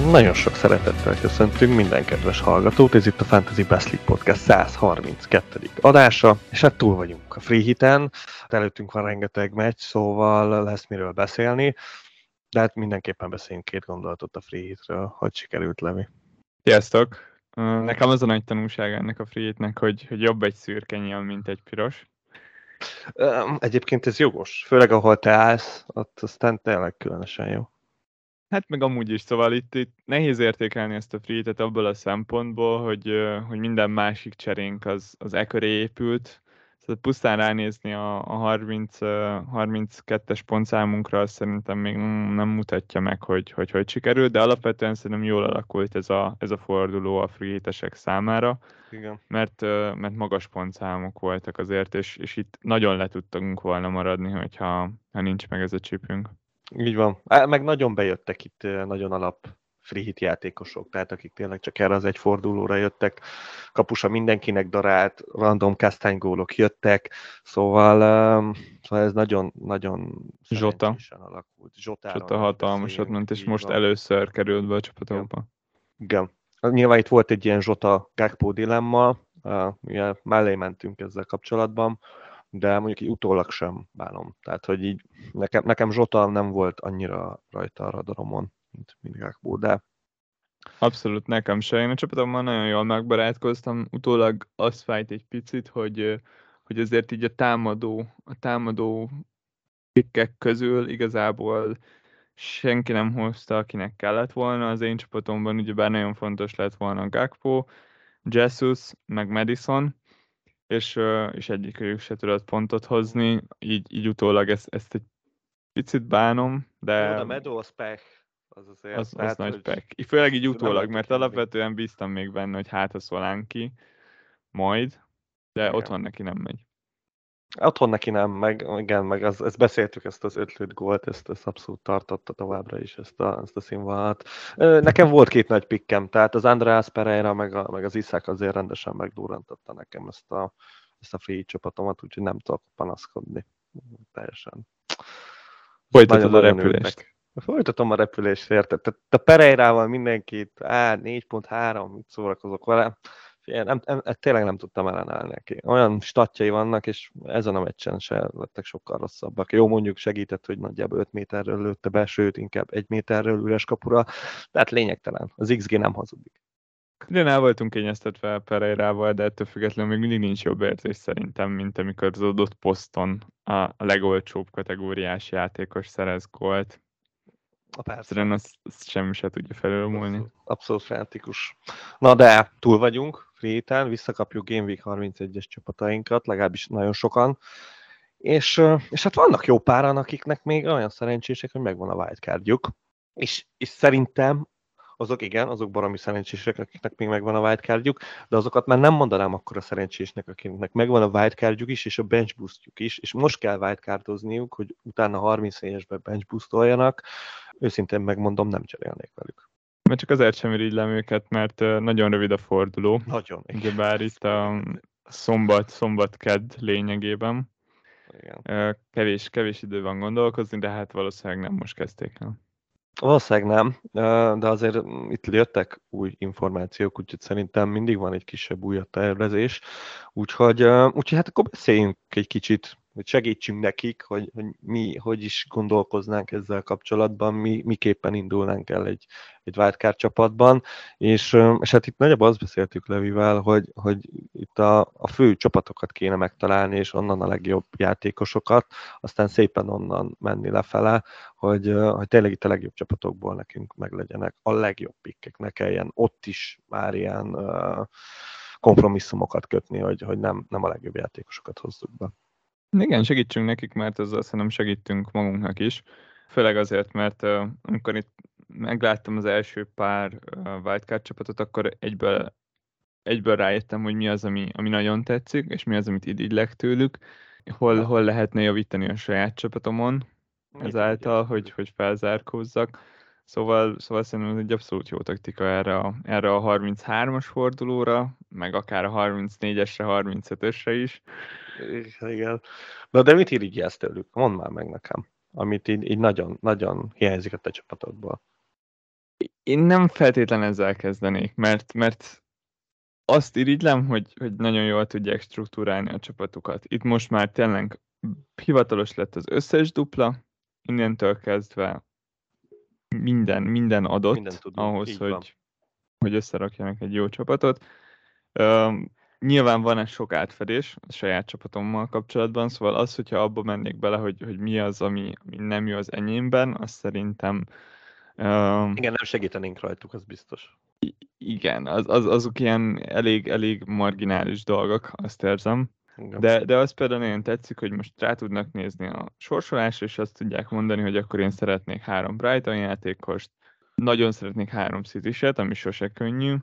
Hát nagyon sok szeretettel köszöntünk minden kedves hallgatót, ez itt a Fantasy Best League Podcast 132. adása, és hát túl vagyunk a free hiten, előttünk van rengeteg meccs, szóval lesz miről beszélni, de hát mindenképpen beszéljünk két gondolatot a free hitről, hogy sikerült Levi. Sziasztok! Nekem az a nagy tanulság ennek a free hitnek, hogy, hogy jobb egy szürke nyíl, mint egy piros. Egyébként ez jogos, főleg ahol te állsz, ott aztán tényleg különösen jó. Hát meg amúgy is, szóval itt, itt nehéz értékelni ezt a free abból a szempontból, hogy, hogy minden másik cserénk az, az e köré épült, szóval pusztán ránézni a, a 30, 32-es pontszámunkra azt szerintem még nem mutatja meg, hogy hogy, hogy sikerült, de alapvetően szerintem jól alakult ez a, ez a forduló a free számára, Igen. Mert, mert magas pontszámok voltak azért, és, és itt nagyon le tudtunk volna maradni, hogyha ha nincs meg ez a csípünk. Így van. Meg nagyon bejöttek itt nagyon alap free hit játékosok, tehát akik tényleg csak erre az egy fordulóra jöttek, kapusa mindenkinek darált, random gólok jöttek, szóval, szóval ez nagyon, nagyon Zsota. alakult. Zsota hatalmasat ment, és most van. először került be a csapatokba. Igen. Igen. Nyilván itt volt egy ilyen Zsota Gakpo dilemma, uh, mellé mentünk ezzel kapcsolatban, de mondjuk így utólag sem bánom. Tehát, hogy így nekem, nekem Zsota nem volt annyira rajta a radaromon, mint, mint Gakpo, de Abszolút nekem se. Én a csapatommal nagyon jól megbarátkoztam. Utólag az fájt egy picit, hogy, hogy azért így a támadó, a támadó pikkek közül igazából senki nem hozta, akinek kellett volna. Az én csapatomban ugyebár nagyon fontos lett volna Gakpo, Jesus, meg Madison, és, és egyikőjük se tudott pontot hozni, így, így utólag ezt, ezt egy picit bánom, de... Jó, a Meadows pech, az azért. Az, az nagy hogy... pech. Főleg így utólag, mert alapvetően bíztam még benne, hogy hát a Szolánki majd, de igen. otthon neki nem megy. Otthon neki nem, meg, igen, meg az, ezt beszéltük, ezt az ötlőt gólt, ezt, ezt abszolút tartotta továbbra is, ezt a, ezt a színvonalat. Nekem volt két nagy pikkem, tehát az András Pereira, meg, a, meg az Iszák azért rendesen megdurrantotta nekem ezt a, ezt a free csapatomat, úgyhogy nem tudok panaszkodni. Teljesen. Folytatod a repülést. Folytatom a repülést, érted? Tehát a Pereirával mindenkit, á, 4.3, mit szórakozok vele nem, nem, nem, tényleg nem tudtam ellenállni neki. Olyan statjai vannak, és ezen a meccsen se lettek sokkal rosszabbak. Jó, mondjuk segített, hogy nagyjából 5 méterről lőtte be, sőt, inkább 1 méterről üres kapura, tehát lényegtelen. Az XG nem hazudik. De el voltunk kényeztetve Pereirával, de ettől függetlenül még mindig nincs jobb érzés szerintem, mint amikor az adott poszton a legolcsóbb kategóriás játékos szerez gólt. A persze. azt, azt semmi se tudja felülmúlni. Abszolút, abszolút fanatikus. Na de, túl vagyunk héten, visszakapjuk Game Week 31-es csapatainkat, legalábbis nagyon sokan, és, és hát vannak jó páran, akiknek még olyan szerencsések, hogy megvan a wildcardjuk, és, és szerintem azok igen, azok baromi szerencsések, akiknek még megvan a wildcardjuk, de azokat már nem mondanám akkor a szerencsésnek, akiknek megvan a wildcardjuk is, és a bench boostjuk is, és most kell wildcardozniuk, hogy utána 30 évesbe bench boostoljanak, őszintén megmondom, nem cserélnék velük. Mert csak azért sem irigylem őket, mert nagyon rövid a forduló. Nagyon. Ugye bár itt a szombat, szombat kedd lényegében. Igen. Kevés, kevés idő van gondolkozni, de hát valószínűleg nem most kezdték el. Valószínűleg nem, de azért itt jöttek új információk, úgyhogy szerintem mindig van egy kisebb újabb tervezés. Úgyhogy, úgyhogy hát akkor beszéljünk egy kicsit hogy segítsünk nekik, hogy, hogy mi hogy is gondolkoznánk ezzel kapcsolatban, mi, miképpen indulnánk el egy, egy wildcard csapatban, és, és hát itt nagyjából azt beszéltük Levivel, hogy, hogy itt a, a fő csapatokat kéne megtalálni, és onnan a legjobb játékosokat, aztán szépen onnan menni lefele, hogy, hogy tényleg itt a legjobb csapatokból nekünk meglegyenek a legjobb pikkek, ne kelljen ott is már ilyen kompromisszumokat kötni, hogy, hogy nem, nem a legjobb játékosokat hozzuk be. Igen, segítsünk nekik, mert ezzel szerintem segítünk magunknak is. Főleg azért, mert uh, amikor itt megláttam az első pár uh, wildcard csapatot, akkor egyből, egyből rájöttem, hogy mi az, ami, ami nagyon tetszik, és mi az, amit irigylek tőlük, hol, hol lehetne javítani a saját csapatomon, ezáltal, hogy, hogy felzárkózzak. Szóval, szóval szerintem ez egy abszolút jó taktika erre a, erre a 33-as fordulóra, meg akár a 34-esre, 35-ösre is. Igen. Na de mit irigyelsz tőlük? Mondd már meg nekem, amit így, így nagyon, nagyon hiányzik a te csapatodból. én nem feltétlen ezzel kezdenék, mert, mert azt irigylem, hogy, hogy nagyon jól tudják struktúrálni a csapatukat. Itt most már tényleg hivatalos lett az összes dupla, innentől kezdve minden, minden adott minden ahhoz, hogy, hogy összerakjanak egy jó csapatot. Um, nyilván van egy sok átfedés a saját csapatommal kapcsolatban, szóval az, hogyha abba mennék bele, hogy, hogy mi az, ami, ami nem jó az enyémben, azt szerintem... Um, igen, nem segítenénk rajtuk, az biztos. Igen, az, az, azok ilyen elég, elég marginális dolgok, azt érzem. De, de az például nagyon tetszik, hogy most rá tudnak nézni a sorsolásra, és azt tudják mondani, hogy akkor én szeretnék három Brighton játékost, nagyon szeretnék három city ami sose könnyű,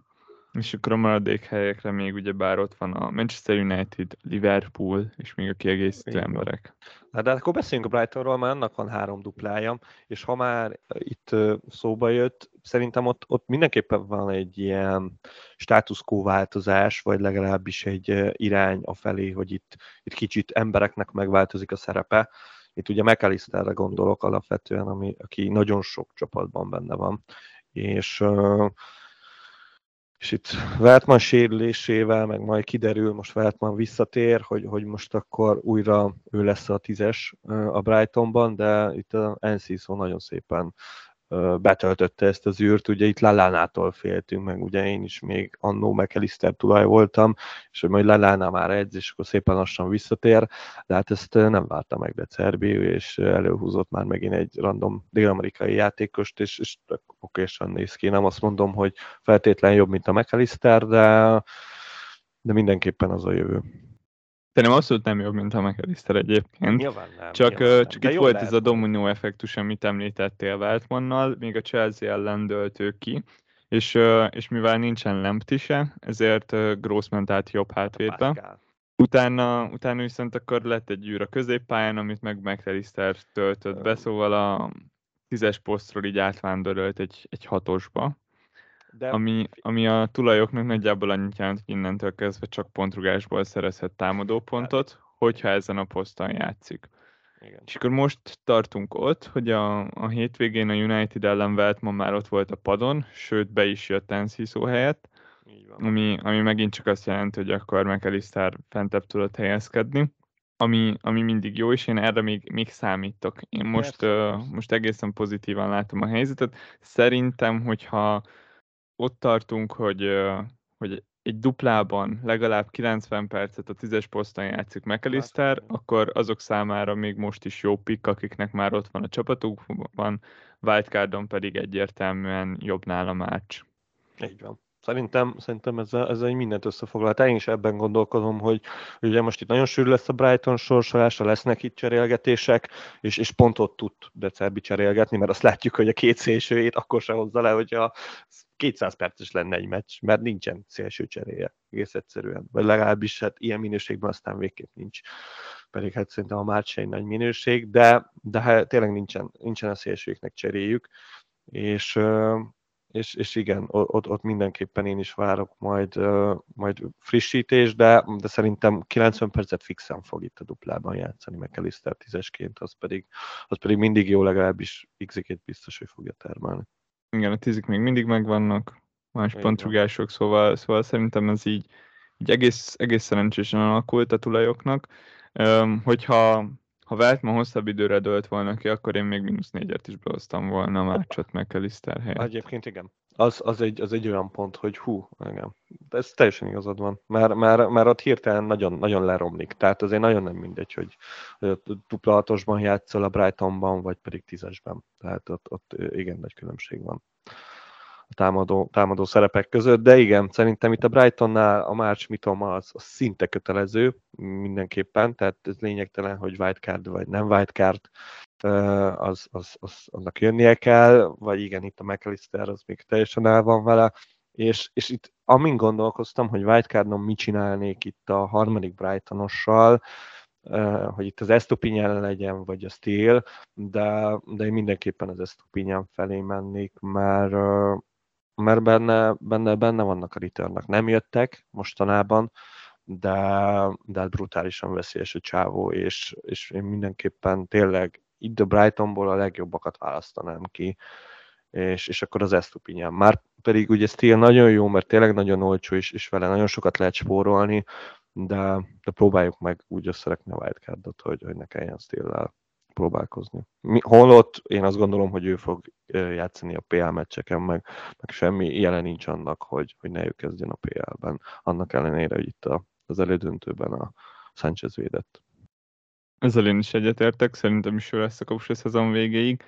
és akkor a maradék helyekre még ugye bár ott van a Manchester United, Liverpool, és még a kiegészítő emberek. Hát de akkor beszéljünk a Brightonról, mert annak van három duplája, és ha már itt szóba jött, szerintem ott, ott mindenképpen van egy ilyen status quo változás, vagy legalábbis egy irány a felé, hogy itt, itt kicsit embereknek megváltozik a szerepe. Itt ugye McAllisterre gondolok alapvetően, ami, aki nagyon sok csapatban benne van, és és itt Veltman sérülésével, meg majd kiderül, most Veltman visszatér, hogy, hogy most akkor újra ő lesz a tízes a Brightonban, de itt a Enciso nagyon szépen betöltötte ezt az űrt, ugye itt Lalánától féltünk, meg ugye én is még annó McAllister tulaj voltam, és hogy majd Lalánál már edz, és akkor szépen lassan visszatér, de hát ezt nem várta meg de Cerbi, és előhúzott már megint egy random dél-amerikai játékost, és, és okésan néz ki. Nem azt mondom, hogy feltétlen jobb, mint a McAllister, de, de mindenképpen az a jövő. Szerintem abszolút nem jobb, mint a McAllister egyébként. Nyilván nem. Csak, nyilván nem. csak itt volt ez a dominó effektus, amit említettél Weltmannal, még a Chelsea ellen dölt ki, és, és mivel nincsen Lemptise, ezért Gross ment át jobb hátvédbe. Utána, utána viszont akkor lett egy űr a középpályán, amit meg McAllister töltött be, szóval a tízes posztról így átvándorolt egy, egy hatosba. De... Ami, ami a tulajoknak nagyjából annyit jelent, hogy innentől kezdve csak pontrugásból szerezhet támadó pontot, hogyha ezen a poszton játszik. Igen. És akkor most tartunk ott, hogy a, a hétvégén a United ellen ma már ott volt a padon, sőt be is jött Enciso helyett, ami, ami megint csak azt jelenti, hogy akkor McAllister fentebb tudott helyezkedni, ami, ami mindig jó, és én erre még, még számítok. Én most, uh, most egészen pozitívan látom a helyzetet. Szerintem, hogyha ott tartunk, hogy, hogy egy duplában legalább 90 percet a tízes poszton játszik McAllister, akkor azok számára még most is jó pick, akiknek már ott van a csapatukban, wildcardon pedig egyértelműen jobb nála Márcs. Így van. Szerintem, szerintem ez, ez egy mindent összefoglalt. Én is ebben gondolkodom, hogy, hogy ugye most itt nagyon sűrű lesz a Brighton sorsolása, lesznek itt cserélgetések, és, és pont ott tud Decerbi cserélgetni, mert azt látjuk, hogy a két szélsőjét akkor sem hozza le, hogyha 200 perces lenne egy meccs, mert nincsen szélső cseréje, egész egyszerűen. Vagy legalábbis hát ilyen minőségben aztán végképp nincs. Pedig hát szerintem a Márcs egy nagy minőség, de, de hát tényleg nincsen, nincsen a szélsőknek cseréjük, és, és, és igen, ott, ott mindenképpen én is várok majd, majd frissítés, de, de szerintem 90 percet fixen fog itt a duplában játszani, meg Eliszter tízesként, az pedig, az pedig mindig jó, legalábbis x biztos, hogy fogja termelni. Igen, a tízik még mindig megvannak, más Igen. pontrugások, szóval, szóval szerintem ez így, így egész, egész szerencsésen alakult a tulajoknak. Um, hogyha ha Veltman hosszabb időre dölt volna ki, akkor én még mínusz négyet is behoztam volna márcsot meg Eliszter helyett. Egyébként igen. Az, az, egy, az egy olyan pont, hogy hú, igen. Ez teljesen igazad van. Már, már, már ott hirtelen nagyon, nagyon leromlik. Tehát azért nagyon nem mindegy, hogy, hogy dupla hatosban játszol a Brightonban, vagy pedig tízesben. Tehát ott, ott igen nagy különbség van támadó, támadó szerepek között, de igen, szerintem itt a Brightonnál a March Mitoma az, az szinte kötelező mindenképpen, tehát ez lényegtelen, hogy wildcard vagy nem wildcard, az, az, az, annak jönnie kell, vagy igen, itt a McAllister az még teljesen el van vele, és, és itt amin gondolkoztam, hogy wildcardon mit csinálnék itt a harmadik Brightonossal, hogy itt az Estopinian legyen, vagy a Steel, de, de én mindenképpen az Estopinian felé mennék, mert, mert benne, benne, benne vannak a returnnak. Nem jöttek mostanában, de, de hát brutálisan veszélyes a csávó, és, és én mindenképpen tényleg itt a Brightonból a legjobbakat választanám ki, és, és akkor az Estupinyán. Már pedig ugye Steel nagyon jó, mert tényleg nagyon olcsó, és, és vele nagyon sokat lehet spórolni, de, de próbáljuk meg úgy összerekni a wildcardot, hogy, hogy ne kelljen Steel-lel próbálkozni. Mi, holott én azt gondolom, hogy ő fog játszani a PL meccseken, meg, meg semmi jelen nincs annak, hogy, hogy ne ő kezdjen a PL-ben. Annak ellenére, hogy itt a, az elődöntőben a Sánchez védett. Ezzel én is egyetértek, szerintem is jó lesz a kapus szezon végéig.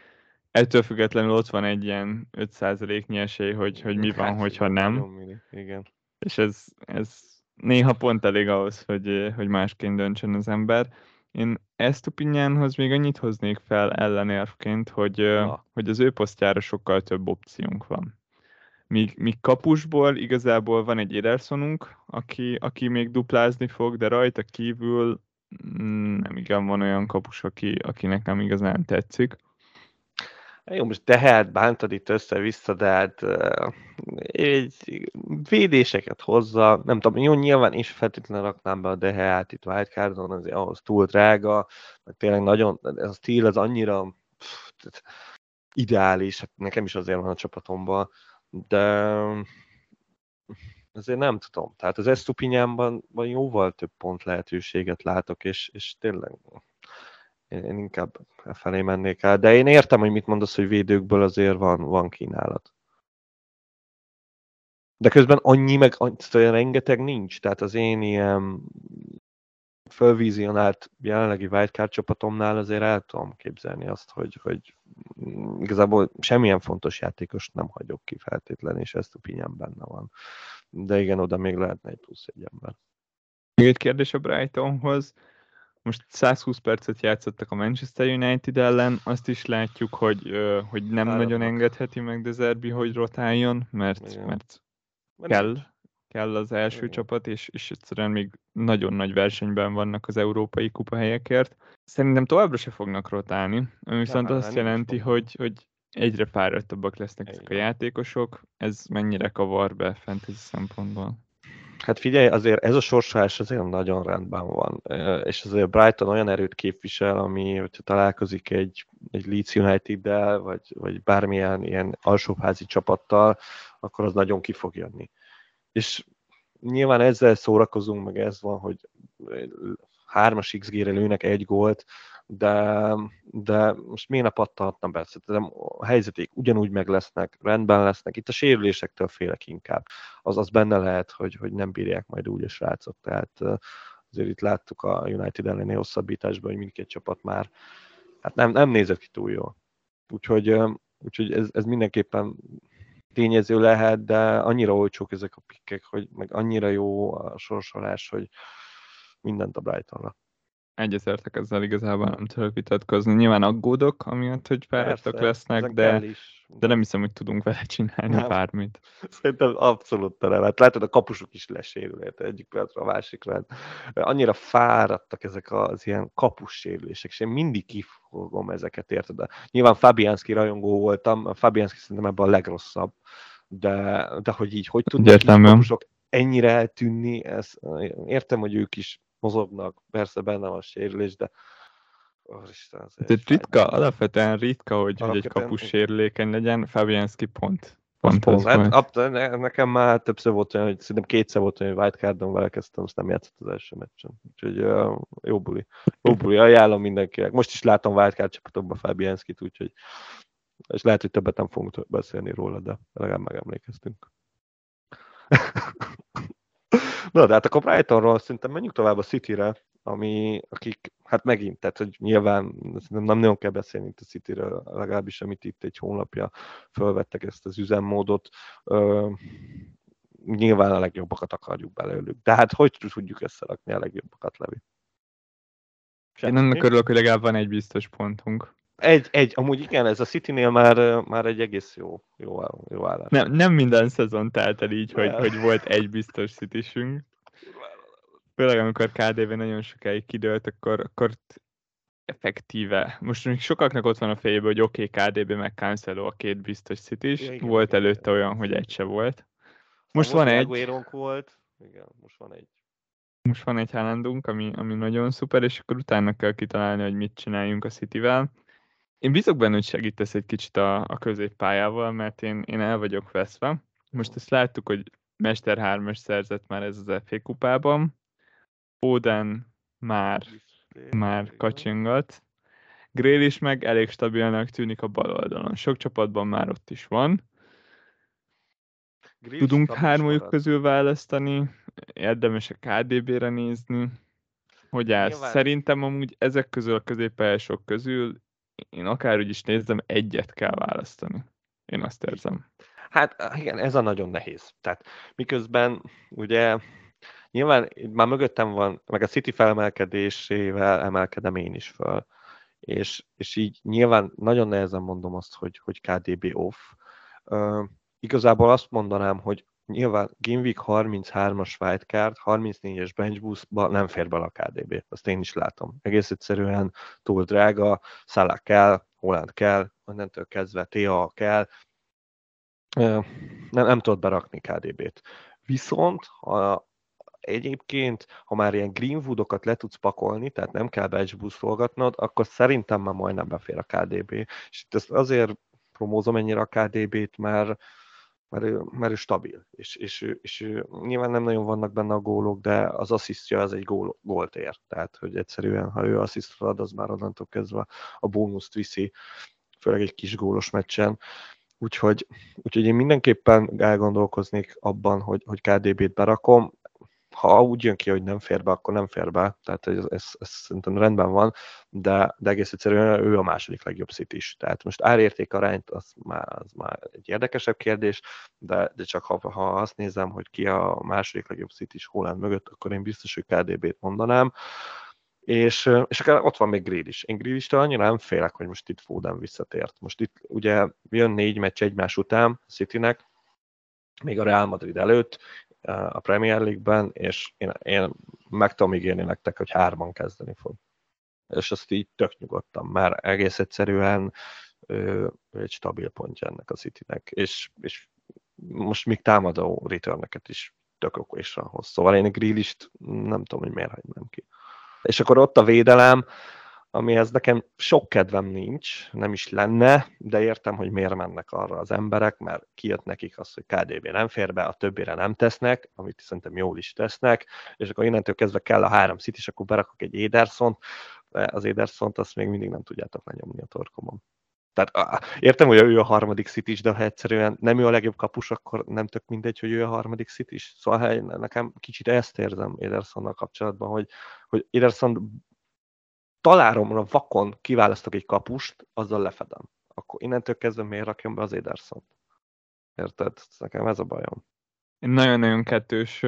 Ettől függetlenül ott van egy ilyen 5%-nyi esély, hogy, hogy mi van, hát, hogyha nem. Igen. És ez, ez néha pont elég ahhoz, hogy, hogy másként döntsön az ember. Én ezt Pinyánhoz még annyit hoznék fel ellenérvként, hogy, ah. hogy az ő posztjára sokkal több opciónk van. Míg, míg kapusból igazából van egy Edersonunk, aki, aki még duplázni fog, de rajta kívül mm, nem igen van olyan kapus, aki, aki nekem igazán tetszik. Jó, most Dehelt bántad itt össze-vissza, de hát uh, egy védéseket hozza, nem tudom, jó, nyilván is feltétlenül raknám be a Dehelt itt wildcardon, azért ahhoz túl drága, mert tényleg nagyon, ez a stíl az annyira pff, ideális, hát nekem is azért van a csapatomban, de azért nem tudom. Tehát az Estupinyánban jóval több pont lehetőséget látok, és, és tényleg én, én inkább felé mennék el. De én értem, hogy mit mondasz, hogy védőkből azért van, van kínálat. De közben annyi meg annyi, rengeteg nincs. Tehát az én ilyen fölvizionált jelenlegi wildcard csapatomnál azért el tudom képzelni azt, hogy, hogy igazából semmilyen fontos játékos nem hagyok ki feltétlenül, és ezt a pinyám benne van. De igen, oda még lehetne egy plusz egy ember. Még egy kérdés a Brightonhoz. Most 120 percet játszottak a Manchester United ellen, azt is látjuk, hogy, hogy nem Három nagyon engedheti meg De Zerbi, hogy rotáljon, mert, mert kell, kell az első Igen. csapat, és, és egyszerűen még nagyon nagy versenyben vannak az európai kupa helyekért. Szerintem továbbra se fognak rotálni, ami viszont azt jelenti, hogy, hogy egyre fáradtabbak lesznek ezek a játékosok. Ez mennyire kavar be fantasy szempontból? Hát figyelj, azért ez a sorsolás azért nagyon rendben van, és azért Brighton olyan erőt képvisel, ami, hogyha találkozik egy, egy Leeds United-del, vagy, vagy bármilyen ilyen alsóházi csapattal, akkor az nagyon ki fog jönni. És nyilván ezzel szórakozunk, meg ez van, hogy hármas XG-re lőnek egy gólt, de, de most miért ne pattanhatna be? Szerintem a helyzeték ugyanúgy meg lesznek, rendben lesznek. Itt a sérülésektől félek inkább. Az, az benne lehet, hogy, hogy nem bírják majd úgy a srácok. Tehát azért itt láttuk a United elleni hosszabbításban, hogy mindkét csapat már hát nem, nem nézett ki túl jól. Úgyhogy, úgyhogy ez, ez mindenképpen tényező lehet, de annyira olcsók ezek a pikkek, hogy meg annyira jó a sorsolás, hogy mindent a Brightonra egyetértek ezzel igazából nem tudok vitatkozni. Nyilván aggódok, amiatt, hogy fáradtak lesznek, de, de nem hiszem, hogy tudunk vele csinálni nem. bármit. Szerintem abszolút tele. Hát látod, a kapusok is lesérül, érte egyik percre a másikra. Annyira fáradtak ezek az ilyen kapussérülések, és én mindig kifogom ezeket, érted? Nyilván Fabianski rajongó voltam, a Fabianski szerintem ebben a legrosszabb, de, de hogy így, hogy tudnak kapusok ennyire eltűnni, ez, értem, hogy ők is mozognak, persze benne van a sérülés, de Isten, azért ritka, alapvetően ritka, hogy, hogy egy kapus sérülékeny legyen, Fabianski pont. Pont, pont. Hát, ab, nekem már többször volt olyan, hogy szerintem kétszer volt olyan, hogy wildcardon vele kezdtem, azt nem játszott az első meccsen. Úgyhogy uh, jó buli. Jó buli, ajánlom mindenkinek. Most is látom wildcard csapatokban Fabianskit, úgyhogy és lehet, hogy többet nem fogunk beszélni róla, de legalább megemlékeztünk. Na, de hát akkor Brightonról szerintem menjünk tovább a City-re, ami, akik, hát megint, tehát hogy nyilván nem nagyon kell beszélni itt a City-ről, legalábbis amit itt egy hónapja fölvettek ezt az üzemmódot. Ö, nyilván a legjobbakat akarjuk belőlük. De hát hogy tudjuk összerakni a legjobbakat, Levi? Én ennek örülök, hogy legalább van egy biztos pontunk. Egy, egy, amúgy igen, ez a City-nél már, már egy egész jó, jó, jó állás. Nem, nem minden szezon telt el így, hogy, hogy volt egy biztos city Főleg amikor KDV nagyon sokáig kidőlt, akkor, akkor effektíve. Most még sokaknak ott van a fejében, hogy oké, okay, KDB meg Cancelo a két biztos city ja, Volt igen, előtte igen. olyan, hogy egy se volt. Most van egy. volt. Igen, most van egy. Most van egy Haalandunk, ami, ami nagyon szuper, és akkor utána kell kitalálni, hogy mit csináljunk a Cityvel Én bízok benne, hogy segítesz egy kicsit a, a középpályával, mert én, én el vagyok veszve. Most ezt láttuk, hogy Mester 3 szerzett már ez az FA kupában. Oden már, már kacsingat. Grél is meg elég stabilnak tűnik a bal oldalon. Sok csapatban már ott is van. Grill Tudunk hármójuk közül választani, érdemes a KDB-re nézni. Hogy állsz? Nyilván... Szerintem amúgy ezek közül a középpályások közül én akárhogy is nézem, egyet kell választani. Én azt érzem. Hát igen, ez a nagyon nehéz. Tehát miközben ugye nyilván már mögöttem van, meg a City felmelkedésével emelkedem én is föl. És, és így nyilván nagyon nehezen mondom azt, hogy, hogy KDB off. Uh, igazából azt mondanám, hogy nyilván Gimvik 33-as wildcard, 34-es bench nem fér bele a KDB. Azt én is látom. Egész egyszerűen túl drága, Salah kell, Holland kell, onnantól kezdve TA kell, nem, nem tudod berakni KDB-t. Viszont, ha egyébként, ha már ilyen Greenwoodokat le tudsz pakolni, tehát nem kell bench boostolgatnod, akkor szerintem már majdnem befér a KDB. És itt ezt azért promózom ennyire a KDB-t, mert mert ő, mert ő stabil, és, és, és, és nyilván nem nagyon vannak benne a gólok, de az asszisztja az egy gól, gólt ér, tehát hogy egyszerűen, ha ő assziszt ad, az már onnantól kezdve a bónuszt viszi, főleg egy kis gólos meccsen, úgyhogy, úgyhogy én mindenképpen elgondolkoznék abban, hogy, hogy KDB-t berakom, ha úgy jön ki, hogy nem fér be, akkor nem fér be, tehát ez, ez, ez szerintem rendben van, de, de egész egyszerűen ő a második legjobb szit is. Tehát most árérték arányt, az már, az már egy érdekesebb kérdés, de, de csak ha, ha azt nézem, hogy ki a második legjobb szit is Holland mögött, akkor én biztos, hogy KDB-t mondanám. És, és akár ott van még Grill is. Én Grill is annyira nem félek, hogy most itt Foden visszatért. Most itt ugye jön négy meccs egymás után Citynek, még a Real Madrid előtt, a Premier League-ben, és én, én meg tudom ígérni nektek, hogy hárman kezdeni fog. És azt így tök nyugodtan, mert egész egyszerűen ő, egy stabil pontja ennek a Citynek, és, és most még támadó returneket is tök okosra hoz. Szóval én a grillist nem tudom, hogy miért hagynám ki. És akkor ott a védelem, amihez nekem sok kedvem nincs, nem is lenne, de értem, hogy miért mennek arra az emberek, mert kijött nekik az, hogy KDB nem fér be, a többére nem tesznek, amit szerintem jól is tesznek, és akkor innentől kezdve kell a három szit, és akkor berakok egy Éderszont, de az Éderszont azt még mindig nem tudjátok lenyomni a torkomon. Tehát értem, hogy ő a harmadik szit is, de ha egyszerűen nem ő a legjobb kapus, akkor nem tök mindegy, hogy ő a harmadik szit is. Szóval nekem kicsit ezt érzem Edersonnal kapcsolatban, hogy, hogy Ederson taláromra vakon kiválasztok egy kapust, azzal lefedem. Akkor innentől kezdve miért rakjam be az Ederson? Érted? Nekem ez a bajom. Nagyon-nagyon kettős,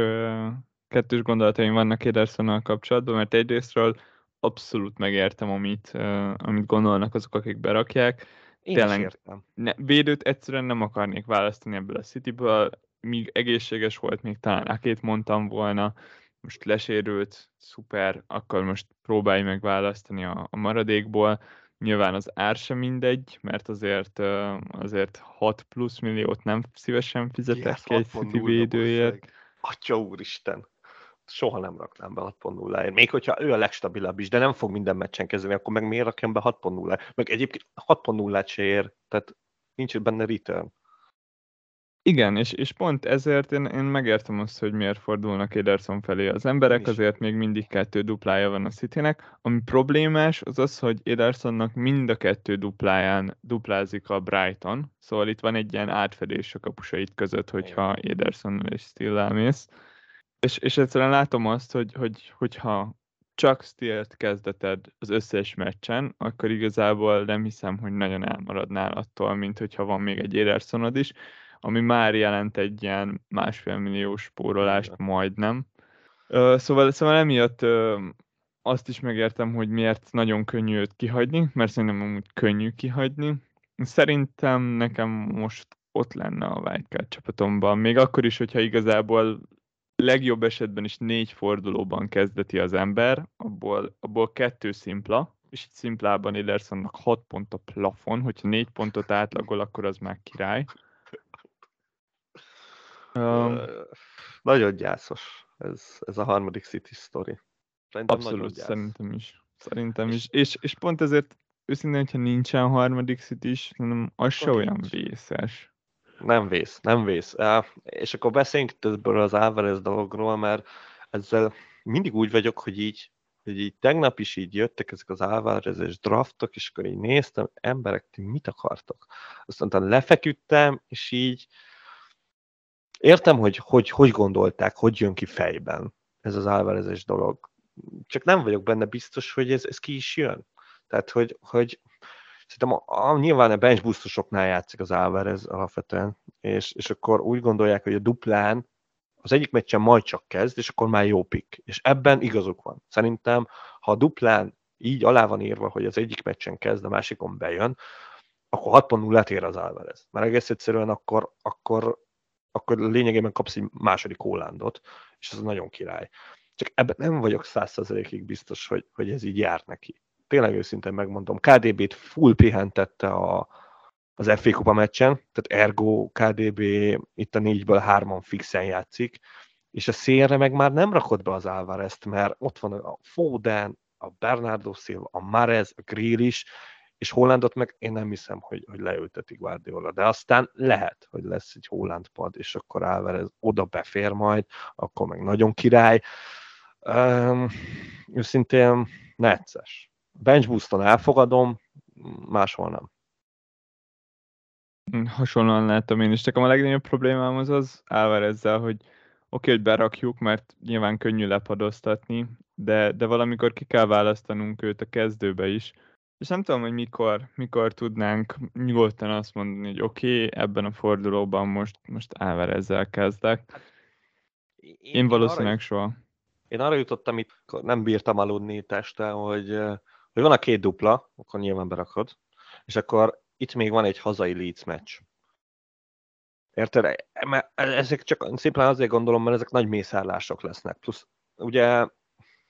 kettős gondolataim vannak Edersonnal kapcsolatban, mert egyrésztről abszolút megértem, amit, amit gondolnak azok, akik berakják. Én Tényleg, is értem. Ne, védőt egyszerűen nem akarnék választani ebből a Cityből, míg egészséges volt, még talán Akét mondtam volna, most lesérült, szuper, akkor most próbálj meg választani a, a maradékból. Nyilván az ár sem mindegy, mert azért, azért 6 plusz milliót nem szívesen fizetek ki egy City védőért. Atya úristen! Soha nem raknám be 6.0-ért. Még hogyha ő a legstabilabb is, de nem fog minden meccsen kezdeni, akkor meg miért rakjam be 6.0-ért? Meg egyébként 6.0-át se ér, tehát nincs benne return. Igen, és, és pont ezért én, én megértem azt, hogy miért fordulnak Ederson felé. Az emberek, azért még mindig kettő duplája van a Citynek. Ami problémás, az az, hogy Edersonnak mind a kettő dupláján duplázik a Brighton, szóval itt van egy ilyen átfedés a kapusait között, hogyha Ederson és Still elmész. És, és egyszerűen látom azt, hogy, hogy, hogyha csak Stilt kezdeted az összes meccsen, akkor igazából nem hiszem, hogy nagyon elmaradnál attól, mint hogyha van még egy Edersonod is ami már jelent egy ilyen másfél milliós spórolást majdnem. Szóval, szóval emiatt azt is megértem, hogy miért nagyon könnyű őt kihagyni, mert szerintem amúgy könnyű kihagyni. Szerintem nekem most ott lenne a Wildcard csapatomban, még akkor is, hogyha igazából legjobb esetben is négy fordulóban kezdeti az ember, abból, abból kettő szimpla, és itt szimplában Edersonnak 6 pont a plafon, hogyha négy pontot átlagol, akkor az már király. Um, nagyon gyászos ez, ez a harmadik City story. Szerintem abszolút, szerintem is. Szerintem is. És, és pont ezért őszintén, hogyha nincsen harmadik City is, szerintem az se olyan nincs. vészes. Nem vész, nem vész. Uh, és akkor beszéljünk ebből az Álvarez dologról, mert ezzel mindig úgy vagyok, hogy így, hogy így tegnap is így jöttek ezek az Álvarezes draftok, és akkor így néztem, emberek, ti mit akartok? Aztán lefeküdtem, és így értem, hogy, hogy hogy gondolták, hogy jön ki fejben ez az Álvarezes dolog. Csak nem vagyok benne biztos, hogy ez, ez ki is jön. Tehát, hogy, hogy szerintem a, a, nyilván a bench játszik az Álvarez alapvetően, és, és akkor úgy gondolják, hogy a duplán az egyik meccsen majd csak kezd, és akkor már jó pick. És ebben igazuk van. Szerintem, ha a duplán így alá van írva, hogy az egyik meccsen kezd, a másikon bejön, akkor 6.0 ér az Álvarez. Mert egész egyszerűen akkor, akkor, akkor lényegében kapsz egy második Hollandot, és ez nagyon király. Csak ebben nem vagyok százszerzelékig biztos, hogy, hogy ez így jár neki. Tényleg őszintén megmondom, KDB-t full pihentette a, az FA Kupa meccsen, tehát ergo KDB itt a négyből hárman fixen játszik, és a szélre meg már nem rakott be az Álvarezt, mert ott van a Foden, a Bernardo Silva, a Marez, a Grealish, és Hollandot meg én nem hiszem, hogy, hogy leültetik Guardiola, de aztán lehet, hogy lesz egy Holland pad, és akkor Álvarez oda befér majd, akkor meg nagyon király. Um, őszintén necces. Bench booston elfogadom, máshol nem. Hasonlóan láttam én is. Nekem a legnagyobb problémám az az ezzel, hogy oké, okay, hogy berakjuk, mert nyilván könnyű lepadoztatni, de, de valamikor ki kell választanunk őt a kezdőbe is. És nem tudom, hogy mikor, mikor tudnánk nyugodtan azt mondani, hogy oké, okay, ebben a fordulóban most, most ezzel kezdek. Hát, én, én valószínűleg arra, soha. Én arra jutottam, itt nem bírtam aludni teste, hogy, hogy van a két dupla, akkor nyilván berakod, és akkor itt még van egy hazai Leeds meccs. Érted? Mert ezek csak szépen azért gondolom, mert ezek nagy mészárlások lesznek. Plusz ugye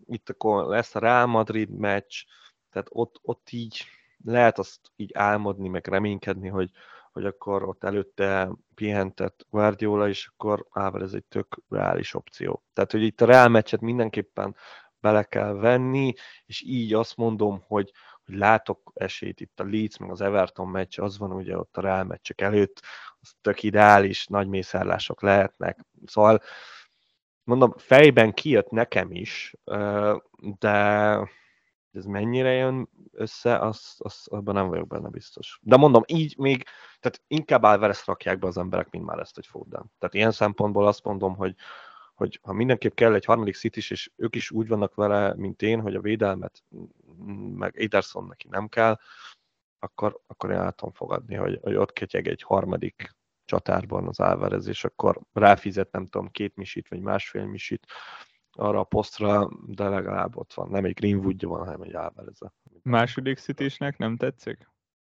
itt akkor lesz a Real Madrid meccs, tehát ott, ott így lehet azt így álmodni, meg reménykedni, hogy, hogy akkor ott előtte pihentett Guardiola, és akkor ával ez egy tök reális opció. Tehát, hogy itt a Real meccset mindenképpen bele kell venni, és így azt mondom, hogy, hogy látok esélyt itt a Leeds, meg az Everton meccs, az van ugye ott a Real meccsek előtt, az tök ideális, nagy mészárlások lehetnek. Szóval mondom, fejben kijött nekem is, de ez mennyire jön össze, az, az, abban nem vagyok benne biztos. De mondom, így még, tehát inkább Alvarez rakják be az emberek, mint már ezt egy Foden. Tehát ilyen szempontból azt mondom, hogy, hogy ha mindenképp kell egy harmadik City és ők is úgy vannak vele, mint én, hogy a védelmet, meg Ederson neki nem kell, akkor, akkor én el fogadni, hogy, hogy ott ketyeg egy harmadik csatárban az Álvarez, és akkor ráfizet, nem tudom, két misit, vagy másfél misit arra a posztra, de legalább ott van. Nem egy Greenwoodja van, hanem egy Álvarez. Második city nem tetszik?